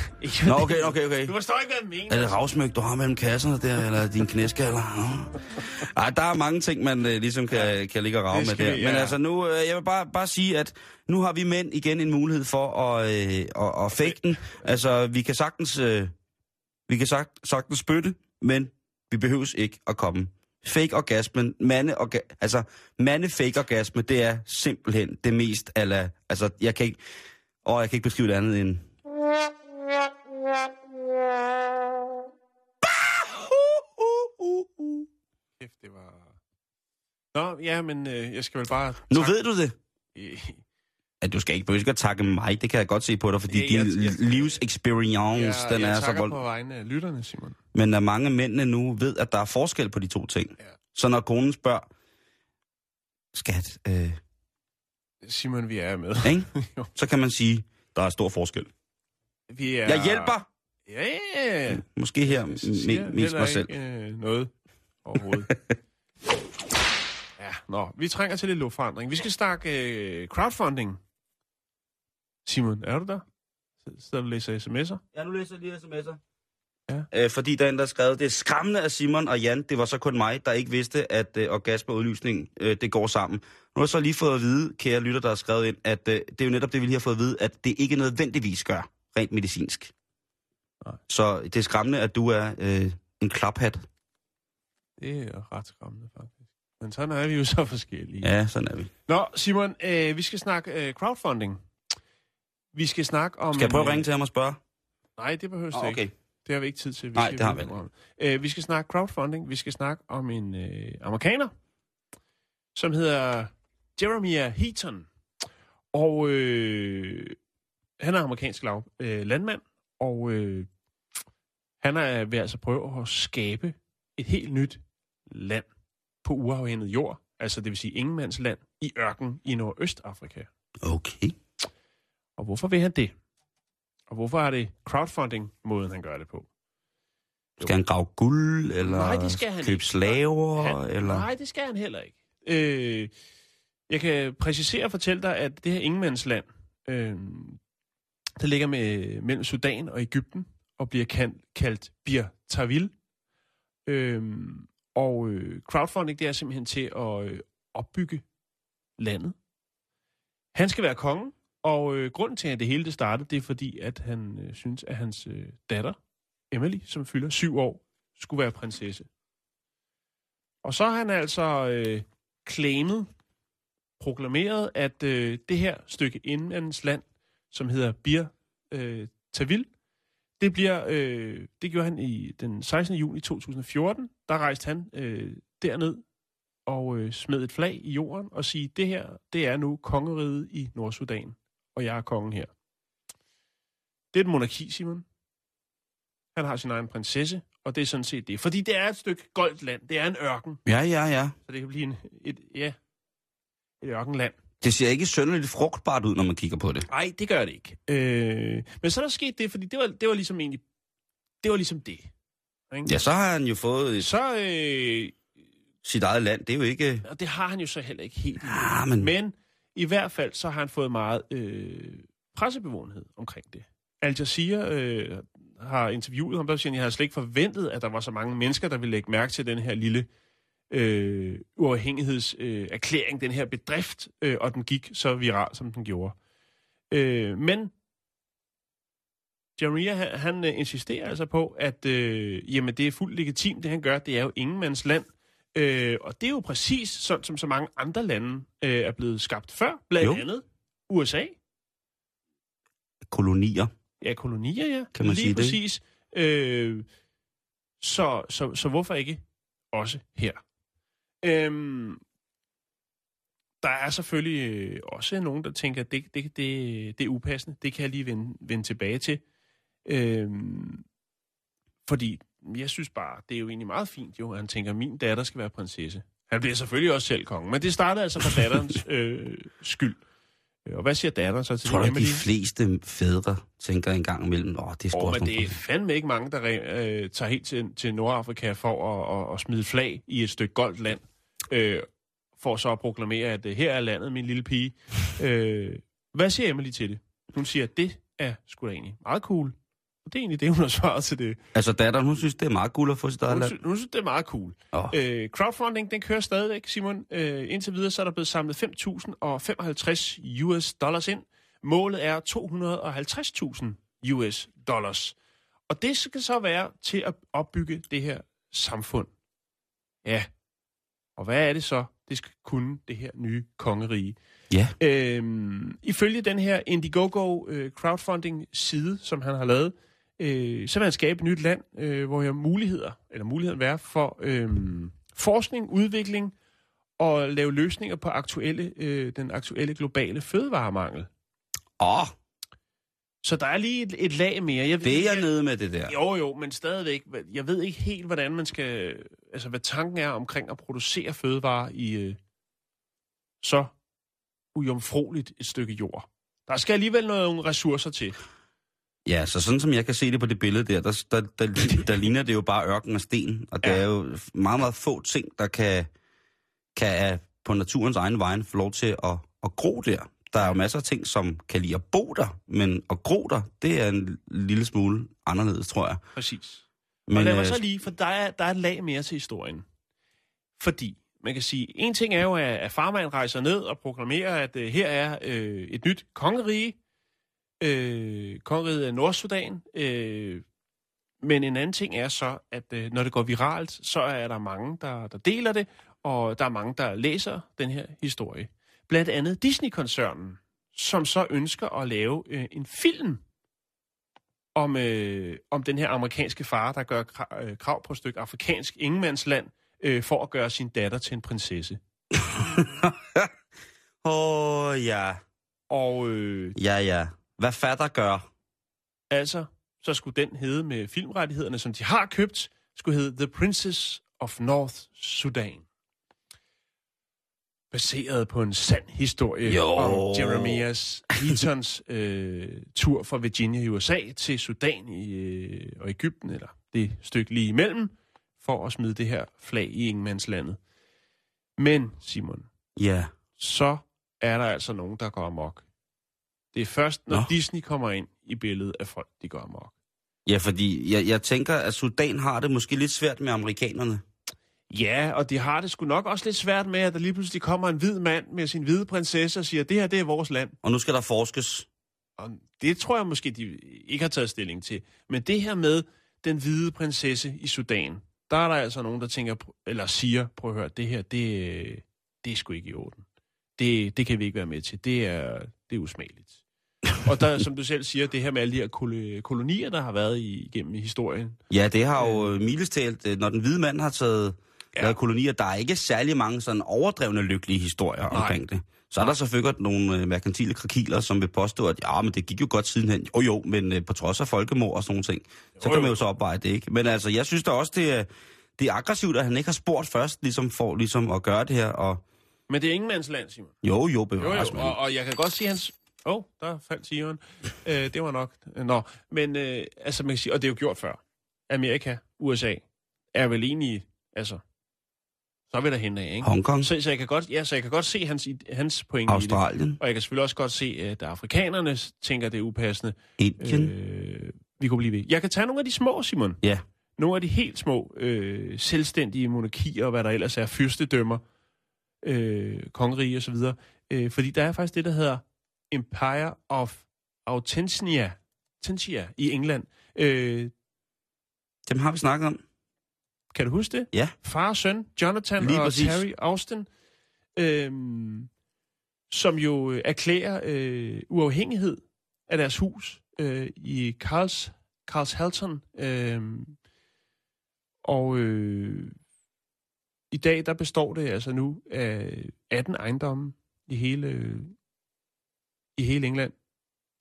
Nå, okay, okay, okay. Du forstår ikke, hvad jeg mener. Er det ravsmyg, du har mellem kasserne der, eller din knæskaller? Ej, der er mange ting, man øh, ligesom kan, kan ligge og rave med der. vi, Men ja. altså nu, øh, jeg vil bare, bare sige, at nu har vi mænd igen en mulighed for at, øh, at, at fake den. Altså, vi kan sagtens, øh, vi kan sagt, sagtens spytte, men vi behøves ikke at komme. Fake orgasmen, mande, orga, altså mande fake orgasme, det er simpelthen det mest, ala, altså jeg kan ikke, og jeg kan ikke beskrive det andet end, Kæft, det var... Nå, ja, men øh, jeg skal vel bare... nu takke- ved du det. At du skal ikke behøve at takke mig, det kan jeg godt se på dig, fordi Ja, din jeg- jeg- livsexperience, Jeg, den jeg er så vold. på vegne af lytterne, Simon. Men at mange mændene nu ved, at der er forskel på de to ting. Ja. Så når konen spørger, skat, øh, Simon, vi er med. ikke? Så kan man sige, der er stor forskel. Vi er... Jeg hjælper! Ja, ja. Måske her me- mest mig selv. Ikke, øh, noget overhovedet. ja, nå, vi trænger til lidt luftforandring. Vi skal snakke øh, crowdfunding. Simon, er du der? Så du og læser sms'er? Ja, nu læser jeg lige sms'er. Ja. Øh, fordi der er en, der har skrevet, det er skræmmende af Simon og Jan, det var så kun mig, der ikke vidste, at øh, orgasme og udlysning, øh, det går sammen. Nu har jeg så lige fået at vide, kære lytter, der har skrevet ind, at øh, det er jo netop det, vi lige har fået at vide, at det ikke nødvendigvis gør, rent medicinsk. Nej. Så det er skræmmende, at du er øh, en klaphat. Det er ret skræmmende, faktisk. Men sådan er vi jo så forskellige. Ja, sådan er vi. Nå, Simon, øh, vi skal snakke øh, crowdfunding. Vi skal snakke om... Skal jeg prøve at en, ringe til ham og spørge? Nej, det behøver Oh, oh, ikke. okay. Det har vi ikke tid til. Vi Nej, skal det har vi videre. Øh, vi skal snakke crowdfunding. Vi skal snakke om en øh, amerikaner, som hedder Jeremiah Heaton. Og øh, han er amerikansk lav, øh, landmand, og øh, han er ved altså prøve at skabe et helt nyt land på uafhængig jord, altså det vil sige ingenmandsland, i ørken i Nordøstafrika. Okay. Og hvorfor vil han det? Og hvorfor er det crowdfunding-måden, han gør det på? Skal han grave guld, eller Nej, det skal han købe ikke. slaver, Han, eller... Nej, det skal han heller ikke. Øh, jeg kan præcisere og fortælle dig, at det her ingenmandsland, øh, der ligger med, mellem Sudan og Ægypten, og bliver kaldt, kaldt Bir Tawil. Øhm, og øh, crowdfunding, det er simpelthen til at øh, opbygge landet. Han skal være konge, og øh, grunden til, at det hele det startede, det er fordi, at han øh, synes, at hans øh, datter, Emily, som fylder syv år, skulle være prinsesse. Og så har han altså øh, claimet, proklameret, at øh, det her stykke indlandsland, som hedder Bir øh, Tawil, det bliver, øh, det gjorde han i den 16. juni 2014. Der rejste han øh, derned og øh, smed et flag i jorden og sige, det her, det er nu kongeriget i Nordsudan, og jeg er kongen her. Det er et monarki, Simon. Han har sin egen prinsesse, og det er sådan set det. Fordi det er et stykke goldt land. Det er en ørken. Ja, ja, ja. Så det kan blive en, et, ja, et ørkenland. Det ser ikke synderligt frugtbart ud, når man kigger på det. Nej, det gør det ikke. Øh, men så er der sket det, fordi det var, det var ligesom egentlig, det var ligesom det. Ikke? Ja, så har han jo fået et, Så, øh, sit eget land. Det er jo ikke... og det har han jo så heller ikke helt. endnu. Ah, men... Men i hvert fald, så har han fået meget øh, pressebevågenhed omkring det. Al Jazeera øh, har interviewet ham, der siger, at jeg havde slet ikke forventet, at der var så mange mennesker, der ville lægge mærke til den her lille øh, uafhængighedserklæring, øh, den her bedrift, øh, og den gik så viral, som den gjorde. Øh, men Jeremiah, han, han øh, insisterer altså på, at øh, jamen, det er fuldt legitimt, det han gør. Det er jo ingenmands land. Øh, og det er jo præcis sådan, som så mange andre lande øh, er blevet skabt før. Blandt Jo. andet USA. Kolonier. Ja, kolonier, ja. Kan man Lige sige det? præcis. Øh, så, så, så hvorfor ikke også her? Øhm, der er selvfølgelig øh, også nogen, der tænker, at det, det, det, det er upassende. Det kan jeg lige vende, vende tilbage til. Øhm, fordi jeg synes bare, det er jo egentlig meget fint, jo, at han tænker, at min datter skal være prinsesse. Han bliver selvfølgelig også selv konge, men det startede altså fra datterens øh, skyld. Øh, Og hvad siger datteren så til tror det? du, de fleste fædre tænker en gang imellem, åh, det er sgu Oh, men det er fandme ikke mange, der øh, tager helt til, til Nordafrika for at, at, at smide flag i et stykke goldt land. Øh, for så at proklamere, at øh, her er landet, min lille pige. Øh, hvad siger Emily til det? Hun siger, at det er sgu da egentlig meget cool. Og det er egentlig det, hun har svaret til det. Altså datteren, hun synes, det er meget cool at få sit eget Hun, sy- hun synes, det er meget cool. Åh. Øh, crowdfunding, den kører stadigvæk, Simon. Øh, indtil videre, så er der blevet samlet 5.055 US dollars ind. Målet er 250.000 US dollars. Og det skal så være til at opbygge det her samfund. Ja. Og hvad er det så, det skal kunne, det her nye kongerige? Ja. Øhm, ifølge den her Indiegogo øh, crowdfunding side, som han har lavet, øh, så vil han skabe et nyt land, øh, hvor jeg muligheder, eller muligheden være for øh, forskning, udvikling og lave løsninger på aktuelle, øh, den aktuelle globale fødevaremangel. Åh, Så der er lige et, et lag mere. Jeg, det er jeg nede med det der. Jo, jo, men stadigvæk, jeg ved ikke helt, hvordan man skal, altså hvad tanken er omkring at producere fødevarer i øh, så ujomfroligt et stykke jord. Der skal alligevel nogle ressourcer til. Ja, så sådan som jeg kan se det på det billede der, der, der, der, der ligner det jo bare ørken og sten. Og det Ja. er jo meget, meget få ting, der kan, kan øh, på naturens egen vej få lov til at, at gro der. Der er jo masser af ting, som kan lide at bo der, men at gro der, det er en lille smule anderledes, tror jeg. Præcis. Men, og lad mig øh, så lige, for der er, der er et lag mere til historien. Fordi, man kan sige, en ting er jo, at, at farmand rejser ned og proklamerer, at uh, her er uh, et nyt kongerige. Uh, kongeriget af Nordsudan. Uh, men en anden ting er så, at uh, når det går viralt, så er der mange, der, der deler det, og der er mange, der læser den her historie. Blandt andet Disney-koncernen, som så ønsker at lave uh, en film om, øh, om den her amerikanske far, der gør øh, krav på et stykke afrikansk ingenmandsland, øh, for at gøre sin datter til en prinsesse. Åh, oh, ja. Og øh, Ja, ja. Hvad fatter gør? altså, så skulle den hedde med filmrettighederne, som de har købt, skulle hedde The Princess of North Sudan. Baseret på en sand historie Jo. om Jeremias Heatons øh, tur fra Virginia i USA til Sudan i, øh, og Ægypten, eller det stykke lige imellem, for at smide det her flag i ingenmandslandet. Men, Simon, Ja. så er der altså nogen, der går amok. Det er først, når Nå. Disney kommer ind i billedet, at folk de går amok. Ja, fordi jeg, jeg tænker, at Sudan har det måske lidt svært med amerikanerne. Ja, og de har det sgu nok også lidt svært med, at der lige pludselig kommer en hvid mand med sin hvide prinsesse og siger, det her, det er vores land. Og nu skal der forskes. Og det tror jeg måske, de ikke har taget stilling til. Men det her med den hvide prinsesse i Sudan, der er der altså nogen, der tænker, eller siger, prøv at høre, det her, det, det er sgu ikke i orden. Det, det kan vi ikke være med til. Det er, det er usmageligt. Og der, som du selv siger, det her med alle de her kol- kolonier, der har været i, igennem i historien. Ja, det har jo øh. milestalt, øh, når den hvide mand har taget Ja. lavet kolonier, der er ikke særlig mange sådan overdrevne lykkelige historier Nej. Omkring det. Så er der selvfølgelig nogle øh, merkantile krakiler, som vil påstå, at ja, men det gik jo godt sidenhen. Jo jo, men øh, på trods af folkemord og sådan nogle ting, så Jo, kan man jo. så opveje det, ikke? Men altså, jeg synes da også, det er, det er aggressivt, at han ikke har spurgt først, ligesom for ligesom at gøre det her. Og Men det er ingenmandsland, Simon. jo, jo, Jo, bevares, jo, jo, og, og jeg kan godt sige hans... Åh, oh, der faldt tigeren. øh, det var nok... Nå, men øh, altså man kan sige, og det er jo gjort før. Amerika, USA, er vel egentlig... Altså, så er vi der hen af, ikke? Hongkong, Så, så, jeg kan godt, ja, så jeg kan godt se hans, hans pointe i det. Australien, Og jeg kan selvfølgelig også godt se, at afrikanerne tænker, det er upassende. Indien. Øh, vi kunne blive ved. Jeg kan tage nogle af de små, Simon. Ja. Nogle af de helt små øh, selvstændige monarkier, og hvad der ellers er, fyrstedømmer, øh, kongerige osv. Øh, fordi der er faktisk det, der hedder Empire of Autentia, Autentia i England. Øh, Dem har vi snakket om. kan du huske det? Ja. Far og søn, Jonathan Lige og præcis. Terry Austin, øh, som jo øh, erklærer øh, uafhængighed af deres hus øh, i Karls, Karlshalton. Øh, og øh, i dag, der består det altså nu af 18 ejendomme i hele, i hele England,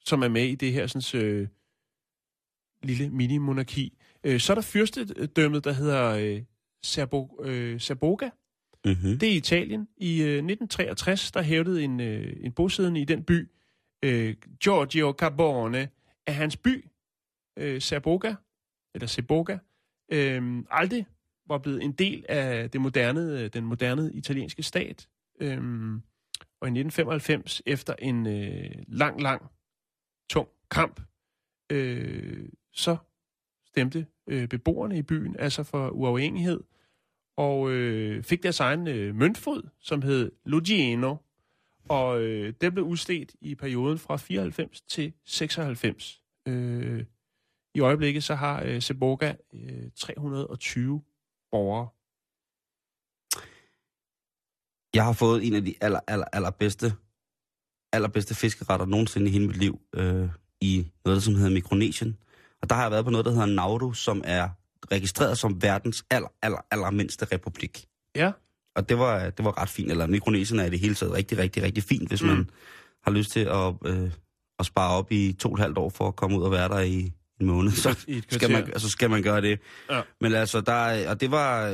som er med i det her sådan, øh, lille mini-monarki. Øh, så er der fyrstedømmet, der hedder øh, Serbo, øh, Serboga. Mm-hmm. Det er i Italien. I øh, 1963, der hævdede en, øh, en bosiddende i den by, øh, Giorgio Carbone, at hans by, øh, Serboga, eller Seboga, øh, aldrig var blevet en del af det moderne, øh, den moderne italienske stat. Øh, og i 1995, efter en øh, lang, lang, tung kamp, øh, så stemte øh, beboerne i byen, altså for uafhængighed, og øh, fik deres egen øh, møntfod, som hed Lugiano, og øh, den blev udstedt i perioden fra 94 til 96. Øh, I øjeblikket så har øh, Seboga øh, 320 borgere. Jeg har fået en af de aller, aller, allerbedste, allerbedste fiskeretter nogensinde i hele mit liv øh, i noget, som hedder Mikronesien. Og der har jeg været på noget, der hedder Nauru, som er registreret som verdens aller, aller, aller mindste republik. Ja. Og det var, det var ret fint. Eller Mikronesien er i det hele taget rigtig, rigtig, rigtig fint, hvis mm. man har lyst til at, øh, at spare op i to og et halvt år for at komme ud og være der i en måned. Så I skal man, altså skal man gøre det. Ja. Men altså, der, og det var,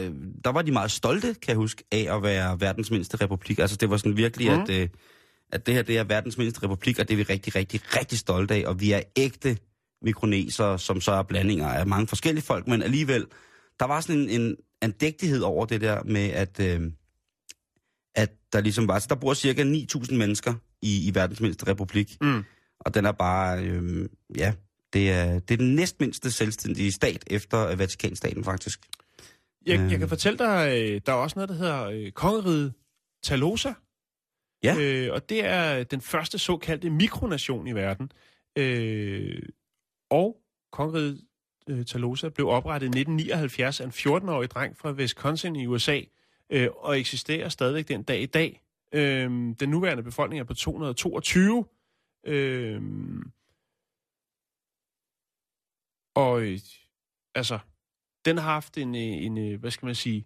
der var de meget stolte, kan jeg huske, af at være verdens mindste republik. Altså det var sådan virkelig, Mhm. mm. at, øh, at det her det er verdens mindste republik, og det er vi rigtig, rigtig, rigtig stolte af. Og vi er ægte mikroneser, som så er blandinger af mange forskellige folk, men alligevel, der var sådan en, en andægtighed over det der med, at, øh, at der ligesom var, så der bor cirka 9.000 mennesker i, i verdens mindste republik, Mm. og den er bare, øh, ja, det er, det er den næstmindste selvstændige stat efter øh, Vatikanstaten faktisk. Jeg, Øh. jeg kan fortælle dig, øh, der er også noget, der hedder øh, kongeriget Talosa. Ja. Øh, og det er den første såkaldte mikronation i verden. Øh, og kongeriget øh, Talosa blev oprettet i 1979 af en 14-årig dreng fra Wisconsin i USA, øh, og eksisterer stadigvæk den dag i dag. Øh, den nuværende befolkning er på 222. Øh, og øh, altså, den har haft en, øh, en, øh, hvad skal man sige,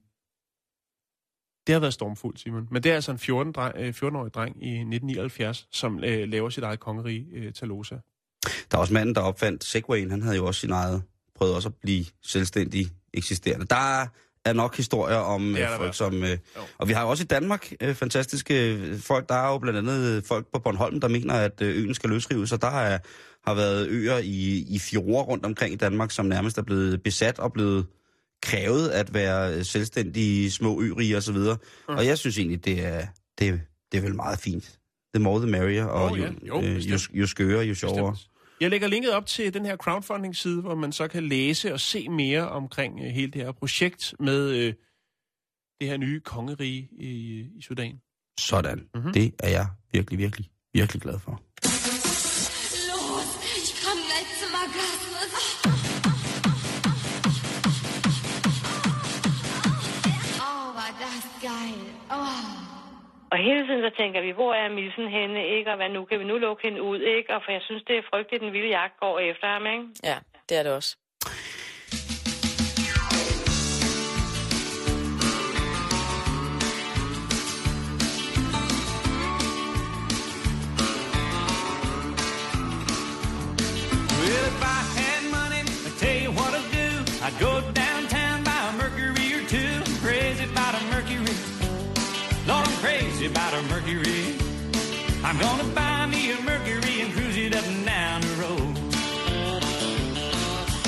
det har været stormfuldt, Simon. Men det er altså en 14 dreng, øh, 14-årig dreng i 1979, som øh, laver sit eget kongerige, øh, Talosa. Der er også manden, der opfandt Segwayen, han havde jo også sin eget, prøvet også at blive selvstændig eksisterende. Der er nok historier om øh, folk, som... Øh, Jo. og vi har jo også i Danmark øh, fantastiske folk. Der er jo blandt andet folk på Bornholm, der mener, at øen skal løsrives, og der er, har været øer i, i fjorde rundt omkring i Danmark, som nærmest er blevet besat og blevet krævet at være selvstændige små ø og så videre. Mm. Og jeg synes egentlig, det er, det, det er vel meget fint. The more the merrier, og jo, ja. Jo, øh, jo, jo skøre, jo sjovere. Bestemt. Jeg lægger linket op til den her crowdfunding-side, hvor man så kan læse og se mere omkring øh, hele det her projekt med øh, det her nye kongerige i, i Sudan. Sådan. Mhm. Mm-hmm. Det er jeg virkelig, virkelig, virkelig glad for. Og hele tiden så tænker vi, hvor er missen henne, ikke? Og hvad nu? Kan vi nu lukke hende ud, ikke? Og for jeg synes, det er frygteligt, den vilde jagt går efter ham, ikke? Ja, det er det også. About a Mercury. I'm gonna buy me a Mercury and cruise it up and down the road.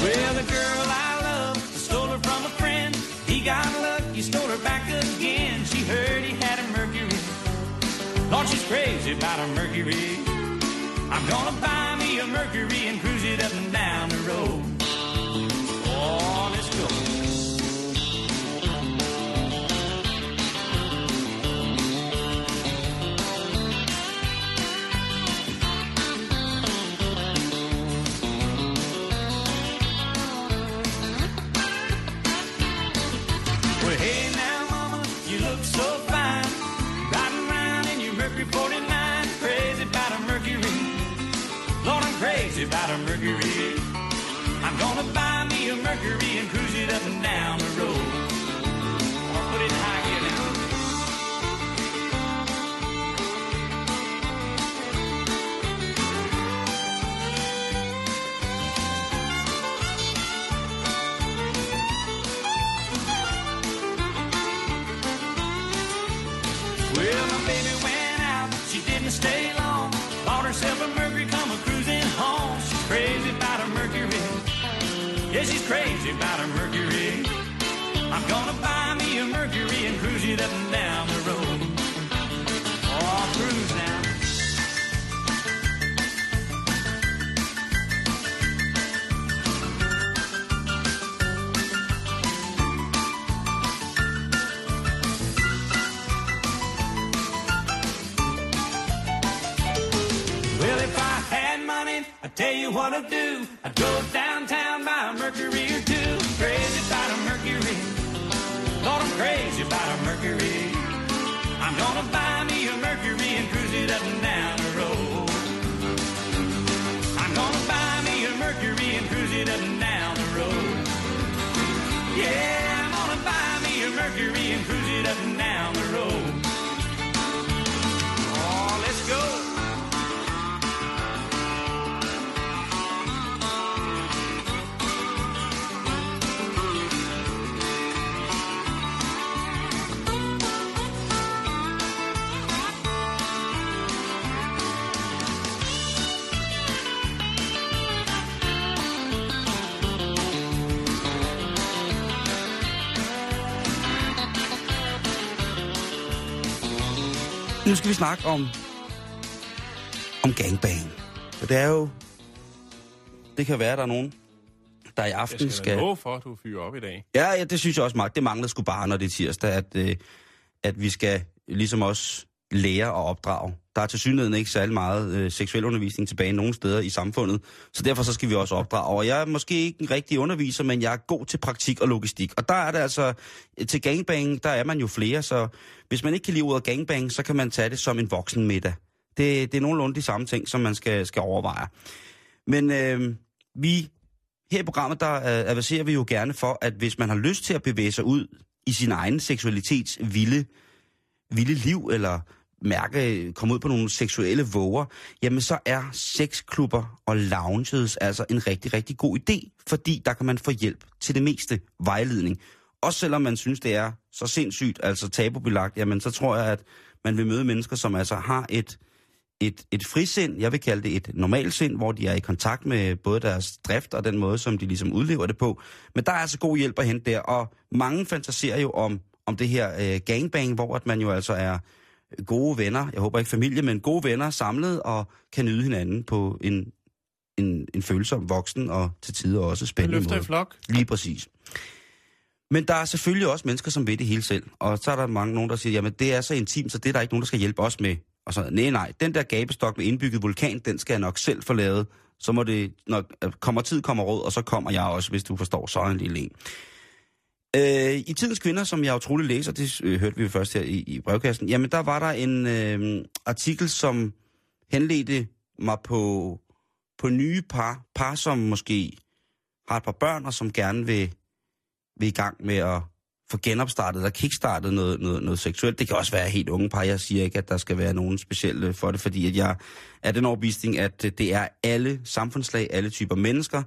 Well, the girl I love stole her from a friend. He got lucky, stole her back again. She heard he had a Mercury. Lord, she's crazy about a Mercury. I'm gonna buy me a Mercury and cruise it up and down the road. crazy about a Mercury. I'm gonna buy me a Mercury and cruise it up and down the road. Oh, cruise now. Well, if I had money, I'd tell you what I'd do. I'd go downtown Nu skal vi snakke om, om gangbang. For det er jo... Det kan være, at der er nogen, der i Jeg aften skal, skal... skal... love for, at du fyrer op i dag. Ja, ja, det synes jeg også, Mark. Det mangler sgu bare, når det er tirsdag, at, øh, at vi skal ligesom også lære og opdrage. Der er til synligheden ikke særlig meget øh, seksuel undervisning tilbage nogen steder i samfundet, så derfor så skal vi også opdrage. Og jeg er måske ikke en rigtig underviser, men jeg er god til praktik og logistik. Og der er det altså, til gangbang, der er man jo flere, så hvis man ikke kan lide ordet gangbang, så kan man tage det som en voksen middag. Det, det er nogenlunde de samme ting, som man skal, skal overveje. Men øh, vi her i programmet, der øh, avancerer vi jo gerne for, at hvis man har lyst til at bevæge sig ud i sin egen seksualitets vilde, vilde liv, eller mærke, komme ud på nogle seksuelle våger, jamen så er sexklubber og lounges altså en rigtig, rigtig god idé, fordi der kan man få hjælp til det meste vejledning. Også selvom man synes, det er så sindssygt, altså tabubelagt, jamen så tror jeg, at man vil møde mennesker, som altså har et, et, et frisind, jeg vil kalde det et normalsind, hvor de er i kontakt med både deres drift og den måde, som de ligesom udlever det på. Men der er altså god hjælp at hente der, og mange fantaserer jo om, om det her øh, gangbang, hvor at man jo altså er gode venner, jeg håber ikke familie, men gode venner samlet og kan nyde hinanden på en, en, en følsom voksen og til tider også spændende løfter i måde. flok. Lige præcis. Men der er selvfølgelig også mennesker, som ved det hele selv. Og så er der mange nogen, der siger, jamen det er så intimt, så det er der ikke nogen, der skal hjælpe os med. Og så, nej, nej, den der gabestok med indbygget vulkan, den skal jeg nok selv få lavet. Så må det, når kommer tid, kommer råd, og så kommer jeg også, hvis du forstår, så en lille en. Øh, I Tidens Kvinder, som jeg utrolig læser, det øh, hørte vi jo først her i, i brevkassen, jamen der var der en øh, artikel, som henledte mig på, på nye par, par som måske har et par børn, og som gerne vil, vil i gang med at få genopstartet og kickstartet noget, noget, noget seksuelt. Det kan også være helt unge par. Jeg siger ikke, at der skal være nogen specielle for det, fordi at jeg er den overbevisning, at det er alle samfundslag, alle typer mennesker,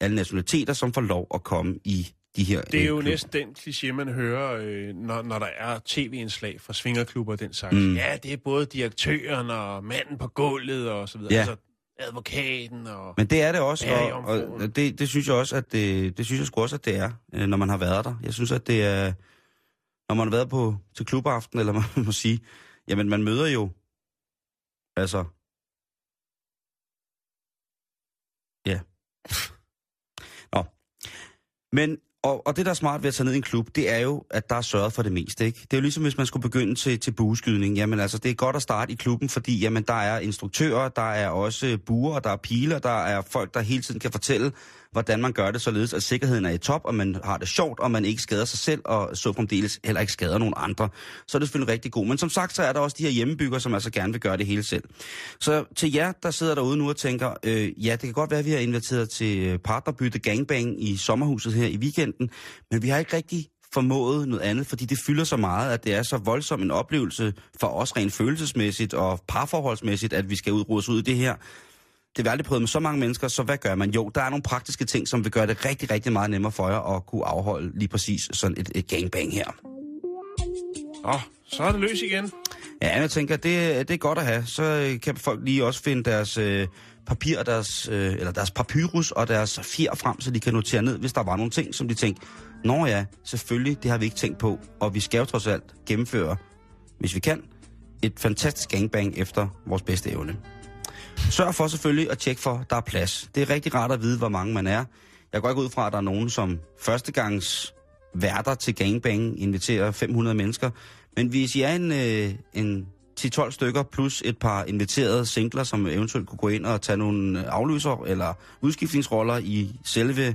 alle nationaliteter, som får lov at komme i de her Det er øh, jo klubber. næsten den kliché, man hører, øh, når, når der er tv-indslag fra svingerklubber og den slags. Mm. Ja, det er både direktøren og manden på gulvet og så videre. Ja. Altså advokaten og... Men det er det også, og, og det, det synes jeg også, at det, det synes jeg sgu også, at det er, øh, når man har været der. Jeg synes, at det er, når man har været på til klubaften, eller man må sige, jamen man møder jo, altså, ja. Nå. Men, og, og det, der er smart ved at tage ned i en klub, det er jo, at der er sørget for det meste, ikke? Det er jo ligesom, hvis man skulle begynde til, til bueskydning. Jamen altså, det er godt at starte i klubben, fordi jamen, der er instruktører, der er også buer, der er piler, der er folk, der hele tiden kan fortælle, hvordan man gør det, således at sikkerheden er i top, og man har det sjovt, og man ikke skader sig selv, og så fremdeles heller ikke skader nogen andre. Så er det selvfølgelig rigtig godt. Men som sagt, så er der også de her hjemmebygger, som altså gerne vil gøre det hele selv. Så til jer, der sidder derude nu og tænker, øh, ja, det kan godt være, at vi har inviteret til partnerbytte gangbang i sommerhuset her i weekenden, men vi har ikke rigtig formået noget andet, fordi det fylder så meget, at det er så voldsom en oplevelse for os rent følelsesmæssigt og parforholdsmæssigt, at vi skal ud, ud i det her. Det har vi aldrig prøvet med så mange mennesker, så hvad gør man? Jo, der er nogle praktiske ting, som vil gøre det rigtig, rigtig meget nemmere for jer at kunne afholde lige præcis sådan et, et gangbang her. Nå, så er det løs igen. Ja, jeg tænker, det, det er godt at have. Så øh, kan folk lige også finde deres øh, papir, deres, øh, eller deres papyrus og deres fjer frem, så de kan notere ned, hvis der var nogle ting, som de tænkte, Nå ja, selvfølgelig, det har vi ikke tænkt på, og vi skal jo trods alt gennemføre, hvis vi kan, et fantastisk gangbang efter vores bedste evne. Sørg for selvfølgelig at tjekke for, at der er plads. Det er rigtig rart at vide, hvor mange man er. Jeg går ikke ud fra, at der er nogen, som førstegangs værter til gangbang inviterer 500 mennesker. Men hvis I er en, øh, en 10-12 stykker, plus et par inviterede singler, som eventuelt kunne gå ind og tage nogle afløser eller udskiftningsroller i selve,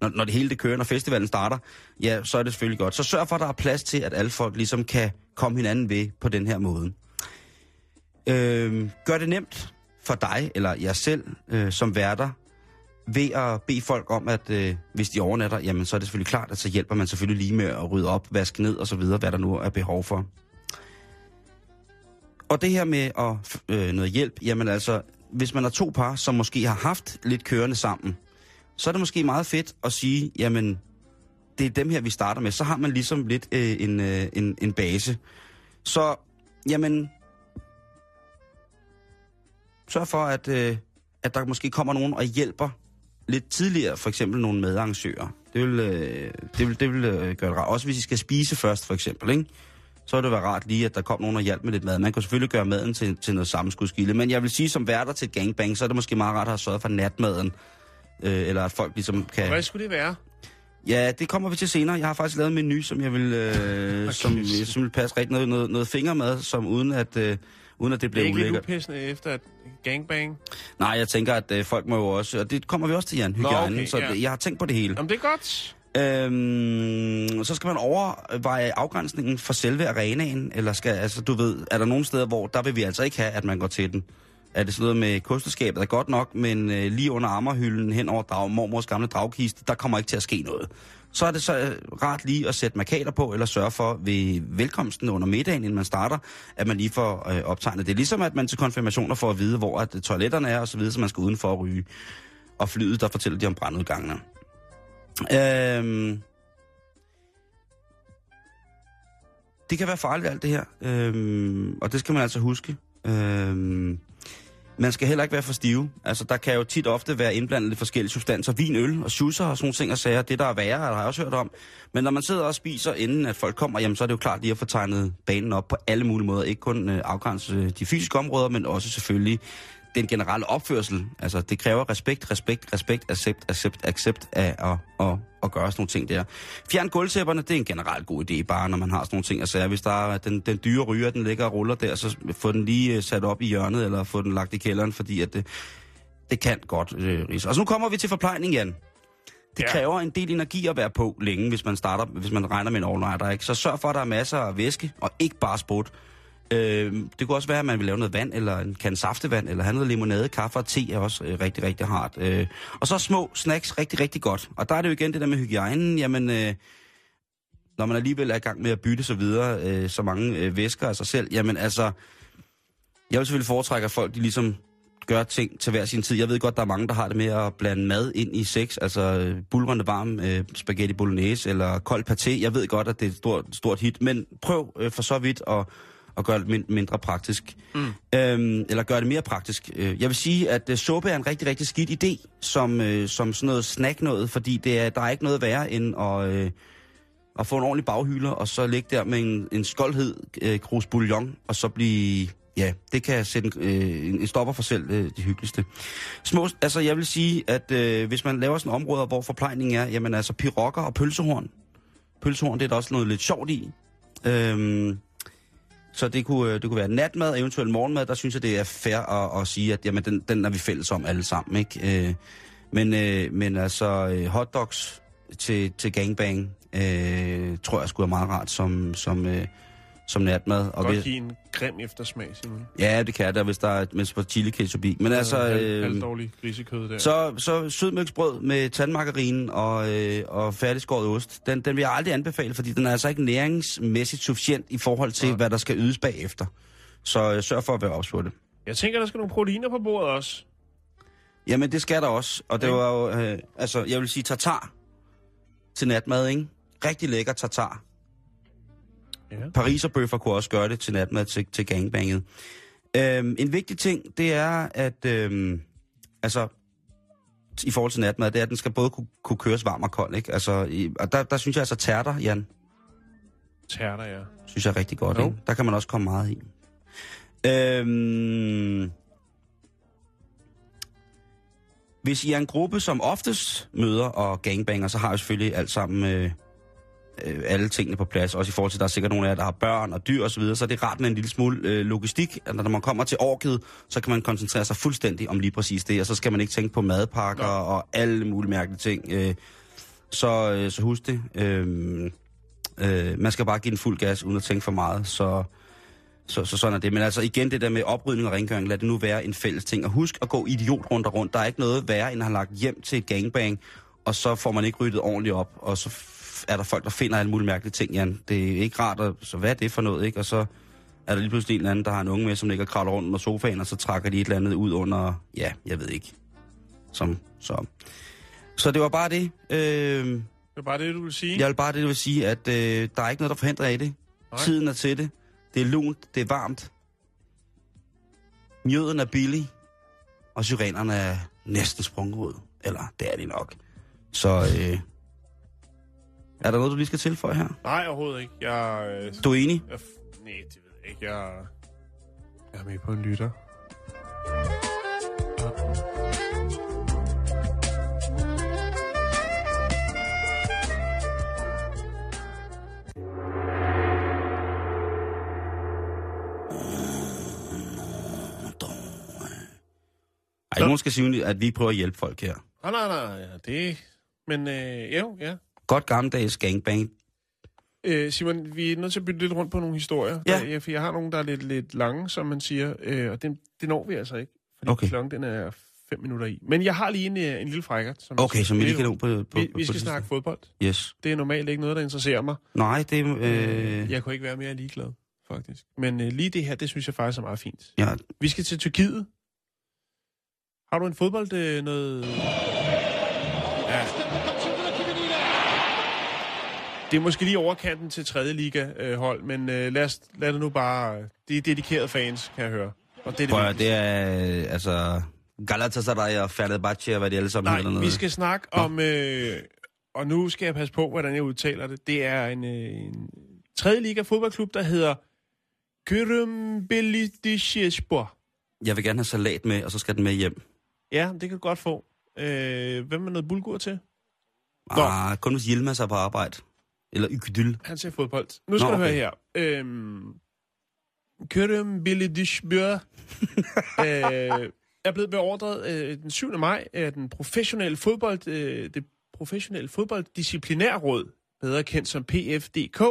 når, når det hele det kører, når festivalen starter, ja, så er det selvfølgelig godt. Så sørg for, at der er plads til, at alle folk ligesom kan komme hinanden ved på den her måde. Øh, gør det nemt for dig eller jer selv øh, som værter, ved at bede folk om, at øh, hvis de overnatter, jamen så er det selvfølgelig klart, at så hjælper man selvfølgelig lige med at rydde op, vaske ned og så videre, hvad der nu er behov for. Og det her med at øh, noget hjælp, jamen altså, hvis man er to par, som måske har haft lidt kørende sammen, så er det måske meget fedt at sige, jamen, det er dem her, vi starter med. Så har man ligesom lidt øh, en, øh, en, en base. Så, jamen, sørg for, at, øh, at der måske kommer nogen og hjælper lidt tidligere, for eksempel nogle medarrangører. Det vil, øh, det vil, det vil øh, gøre det rart. Også hvis I skal spise først, for eksempel, ikke? så ville det være rart lige, at der kom nogen og hjalp med lidt mad. Man kan selvfølgelig gøre maden til, til noget sammenskudskilde, men jeg vil sige, som værter til et gangbang, så er det måske meget rart at have sørget for natmaden. Øh, eller at folk ligesom kan... Hvad skulle det være? Ja, det kommer vi til senere. Jeg har faktisk lavet en menu, som jeg vil, øh, som, som vil passe rigtig noget, noget, noget fingermad, som uden at, øh, uden at det Det er bliver ikke lidt ulækkert. efter et gangbang? Nej, jeg tænker, at øh, folk må jo også, og det kommer vi også til, Jan, hygiejnen, okay, så ja. jeg har tænkt på det hele. Jamen, det er godt. Øhm, så skal man overveje afgrænsningen for selve arenaen, eller skal, altså du ved, er der nogle steder, hvor der vil vi altså ikke have, at man går til den. Er det sådan noget med kosteskabet er godt nok, men øh, lige under ammerhylden hen over drag, mormors gamle dragkiste, der kommer ikke til at ske noget. Så er det så øh, rart lige at sætte markader på, eller sørge for ved velkomsten under middagen, inden man starter, at man lige får øh, optegnet det. Ligesom at man til konfirmationer får at vide, hvor at toiletterne er, og så videre, så man skal udenfor at ryge. Og flyet, der fortæller de om brandudgangene. Øhm, det kan være farligt alt det her, øhm, og det skal man altså huske. Øhm, man skal heller ikke være for stive. Altså, der kan jo tit ofte være indblandet lidt forskellige substanser. Vin, øl og schusser og sådan nogle ting og sager. Det, der er værre, har jeg også hørt om. Men når man sidder og spiser, inden at folk kommer, jamen, så er det jo klart lige at få tegnet banen op på alle mulige måder. Ikke kun øh, afgrænse øh, de fysiske områder, men også selvfølgelig den generelle opførsel. Altså, det kræver respekt, respekt, respekt, accept, accept, accept af at, at, at gøre sådan nogle ting der. Fjern gulvtæpperne, det er en generelt god idé, bare når man har sådan nogle ting at sige. Hvis der er den, den dyre ryger, den ligger og ruller der, så få den lige øh, sat op i hjørnet, eller få den lagt i kælderen, fordi at det, det kan godt øh, rise. Og så nu kommer vi til forplejning, Jan. Det Ja. ja. kræver en del energi at være på længe, hvis man starter, hvis man regner med en all ikke? Så sørg for, at der er masser af væske, og ikke bare sprut. Øh, det kunne også være, at man vil lave noget vand, eller en kan saftevand, eller have noget limonade, kaffe og te er også øh, rigtig, rigtig hardt. Øh, og så små snacks, rigtig, rigtig godt. Og der er det jo igen det der med hygiejnen, jamen... Øh, når man alligevel er i gang med at bytte så videre, øh, så mange øh, væsker af sig selv, jamen altså, jeg vil selvfølgelig foretrække, at folk de ligesom gør ting til hver sin tid. Jeg ved godt, der er mange, der har det med at blande mad ind i sex, altså øh, bulrende varm øh, spaghetti bolognese eller kold paté. Jeg ved godt, at det er et stort, stort hit, men prøv øh, for så vidt at, at gøre det min- mindre praktisk. Mm. Øhm, eller gøre det mere praktisk. Øh, Jeg vil sige, at øh, suppe er en rigtig, rigtig skidt idé, som, øh, som sådan noget snack noget, fordi det er, der er ikke noget værre end at... Øh, at få en ordentlig baghylder, og så ligge der med en, en skoldhed øh, krus bouillon, og så blive... Ja, det kan sætte en, øh, en stopper for selv øh, det hyggeligste. Små, altså jeg vil sige, at øh, hvis man laver sådan områder, hvor forplejning er, jamen altså pirokker og pølsehorn. Pølsehorn, det er der også noget lidt sjovt i. Øhm, så det kunne, øh, det kunne være natmad, eventuelt morgenmad. Der synes jeg, det er fair at, at sige, at jamen, den, den er vi fælles om alle sammen. Ikke? Øh, men, øh, men altså øh, hotdogs til, til gangbang, øh, tror jeg skulle være meget rart som, som, øh, som natmad. Og Godt hvis, give en grim eftersmag, Simon. ja, det kan da, hvis der er med på chili ketchup i. Men altså... Halv, Øh, halvdårlig grisekød der. så, så sødmælksbrød med tandmargarin og, øh, og færdigskåret ost, den, den vil jeg aldrig anbefale, fordi den er altså ikke næringsmæssigt sufficient i forhold til, Nej. hvad der skal ydes bagefter. Så øh, sørg for at være ops på det. Jeg tænker, der skal nogle proteiner på bordet også. Jamen, det skal der også. Og det var jo, øh, altså, jeg vil sige tartar til natmad, ikke? Rigtig lækker tartar. Ja. Pariserbøffer kunne også gøre det til natmad til, til gangbanget. Øhm, en vigtig ting, det er, at øhm, altså, i forhold til natmad, det er, at den skal både kunne, kunne køres varm og kold, ikke? Altså, i, og der, der synes jeg altså tærter, Jan, Tærter, ja. synes jeg er rigtig godt, Jo. ikke? Der kan man også komme meget i. Øhm, hvis I er en gruppe, som oftest møder og gangbanger, så har jeg selvfølgelig alt sammen øh, øh, alle tingene på plads. Også i forhold til, at der er sikkert nogle af jer, der har børn og dyr osv., så, videre, så er det rart med en lille smule øh, logistik. At når man kommer til orket, så kan man koncentrere sig fuldstændig om lige præcis det, og så skal man ikke tænke på madpakker Nå. og alle mulige mærkelige ting. Øh, så, øh, så husk det. Øh, øh, man skal bare give den fuld gas, uden at tænke for meget. Så, så, så sådan er det. Men altså igen, det der med oprydning og rengøring, lad det nu være en fælles ting. Og husk at gå idiot rundt og rundt. Der er ikke noget værre, end at have lagt hjem til et gangbang, og så får man ikke ryddet ordentligt op, og så er der folk, der finder alle mulige mærkelige ting, Jan. Det er ikke rart, at, så hvad er det for noget, ikke? Og så er der lige pludselig en eller anden, der har en unge med, som ligger og kravler rundt under sofaen, og så trækker de et eller andet ud under, ja, jeg ved ikke. Som, så. Så det var bare det. Øh, Det er bare det, du vil sige. jeg vil bare det, jeg vil sige, at øh, der er ikke noget, der forhindrer i det. Nej. Tiden er til det. Det er lunt, det er varmt. Mjøden er billig, og syrenerne er næsten sprunget ud. Eller, det er de nok. Så, øh, er der noget, du lige skal tilføje her? Nej, overhovedet ikke. Jeg, øh, Du er enig? jeg nej, det ved jeg ikke. Jeg, jeg er med på en lytter. Ej, nogen skal sige, at vi prøver at hjælpe folk her. Nej, nej, nej. Ja, det... Men øh, jo, ja. Godt gammeldags gangbang. Øh, Simon, vi er nødt til at bytte lidt rundt på nogle historier. Ja. Der, for jeg har nogle, der er lidt, lidt lange, som man siger, øh, og det, det når vi altså ikke. Fordi Okay. klokken den er fem minutter i. Men jeg har lige en, øh, en lille frækkert. Som Okay, så vi lige kan nå på, på, vi, på, vi på skal det snakke fodbold. Yes. Det er normalt ikke noget, der interesserer mig. Nej, det er... Øh, Jeg kunne ikke være mere ligeglad, faktisk. Men øh, lige det her, det synes jeg faktisk er meget fint. ja, Vi skal til Tyrkiet. Har du en fodbold øh, noget... Ja. Det er måske lige overkanten til 3. liga øh, hold, men øh, lad, os, lad det nu bare... Det er dedikerede fans, kan jeg høre. Og det er det, prøv, det er altså Galatasaray og Fenerbahce og hvad de alle sammen Nej, dernede. vi skal snakke Nå. om... Øh, og nu skal jeg passe på, hvordan jeg udtaler det. Det er en, øh, en 3. liga fodboldklub, der hedder Kırımbelidişespor. Jeg vil gerne have salat med, og så skal den med hjem. Ja, det kan du godt få. Øh, hvem er noget bulgur til? Nå. Ah, kun hvis Yilmaz er på arbejde. Eller Ykydyl. Han ser fodbold. Nu skal Nå, du okay. høre her. Øhm, Kørem Bilidishbjør øh, er blevet beordret øh, den 7. maj af den professionelle fodbold, øh, det professionelle fodbolddisciplinærråd, bedre kendt som PFDK,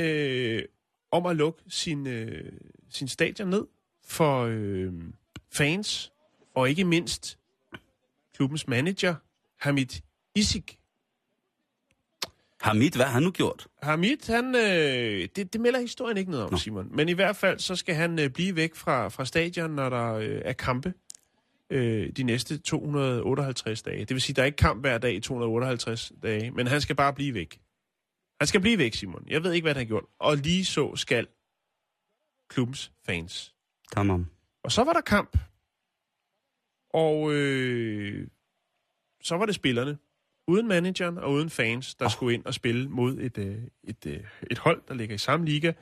øh, om at lukke sin, øh, sin stadion ned for øh, fans, og ikke mindst klubbens manager, Hamid Isik. Hamid, hvad har han nu gjort? Hamid, han, øh, det, det melder historien ikke noget om, Nå. Simon. Men i hvert fald, så skal han øh, blive væk fra, fra stadion, når der øh, er kampe øh, de næste 258 dage. Det vil sige, der er ikke kamp hver dag i 258 dage, men han skal bare blive væk. Han skal blive væk, Simon. Jeg ved ikke, hvad han har gjort. Og lige så skal klubbens fans. Tamam. Og så var der kamp. Og øh, så var det spillerne. Uden manageren og uden fans, der oh. skulle ind og spille mod et, øh, et, øh, et hold, der ligger i samme liga,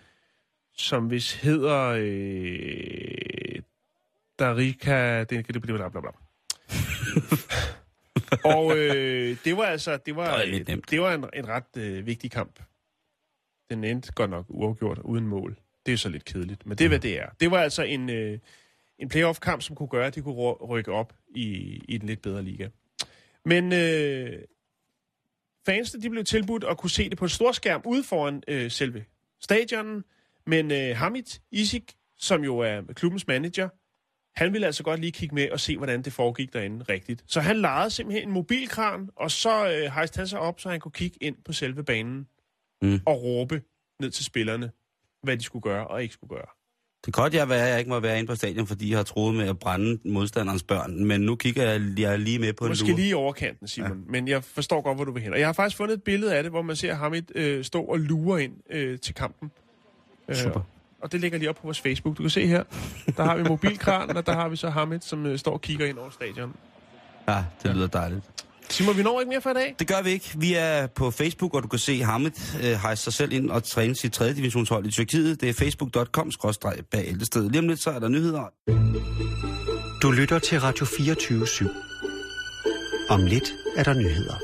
som hvis hedder øh, Darika... Det, det, bla, bla, bla, bla. og øh, det var altså det var, Det var det var en, en ret øh, vigtig kamp. Den endte godt nok uafgjort uden mål. Det er så lidt kedeligt, men det er, hvad det er. Det var altså en, øh, en playoff-kamp, som kunne gøre, at de kunne ry- rykke op i, i den lidt bedre liga. Men øh, fansene de blev tilbudt at kunne se det på en stor skærm ude foran øh, selve stadionen. Men øh, Hamid Isik, som jo er klubbens manager, han ville altså godt lige kigge med og se, hvordan det foregik derinde rigtigt. Så han lejede simpelthen en mobilkran, og så øh, hejste han sig op, så han kunne kigge ind på selve banen Mm. og råbe ned til spillerne, hvad de skulle gøre og ikke skulle gøre. Det kan godt jeg være, at jeg ikke må være inde på stadion, fordi jeg har troet med at brænde modstanderens børn. Men nu kigger jeg, jeg lige med på en Måske lige overkanten, Simon. Ja. Men jeg forstår godt, hvor du vil hen. Og jeg har faktisk fundet et billede af det, hvor man ser Hamid øh, stå og lure ind øh, til kampen. Øh, Super. og det ligger lige op på vores Facebook. Du kan se her. Der har vi mobilkranen, og der har vi så Hamid, som øh, står og kigger ind over stadion. Ja, det lyder dejligt. Simon, vi når ikke mere for i dag. Det gør vi ikke. Vi er på Facebook, og du kan se Hamid øh, hejse sig selv ind og træne sit 3. divisionshold i Tyrkiet. Det er facebook.com bag ældested. Lige om lidt, så er der nyheder. Du lytter til Radio 24 /7. Om lidt er der nyheder.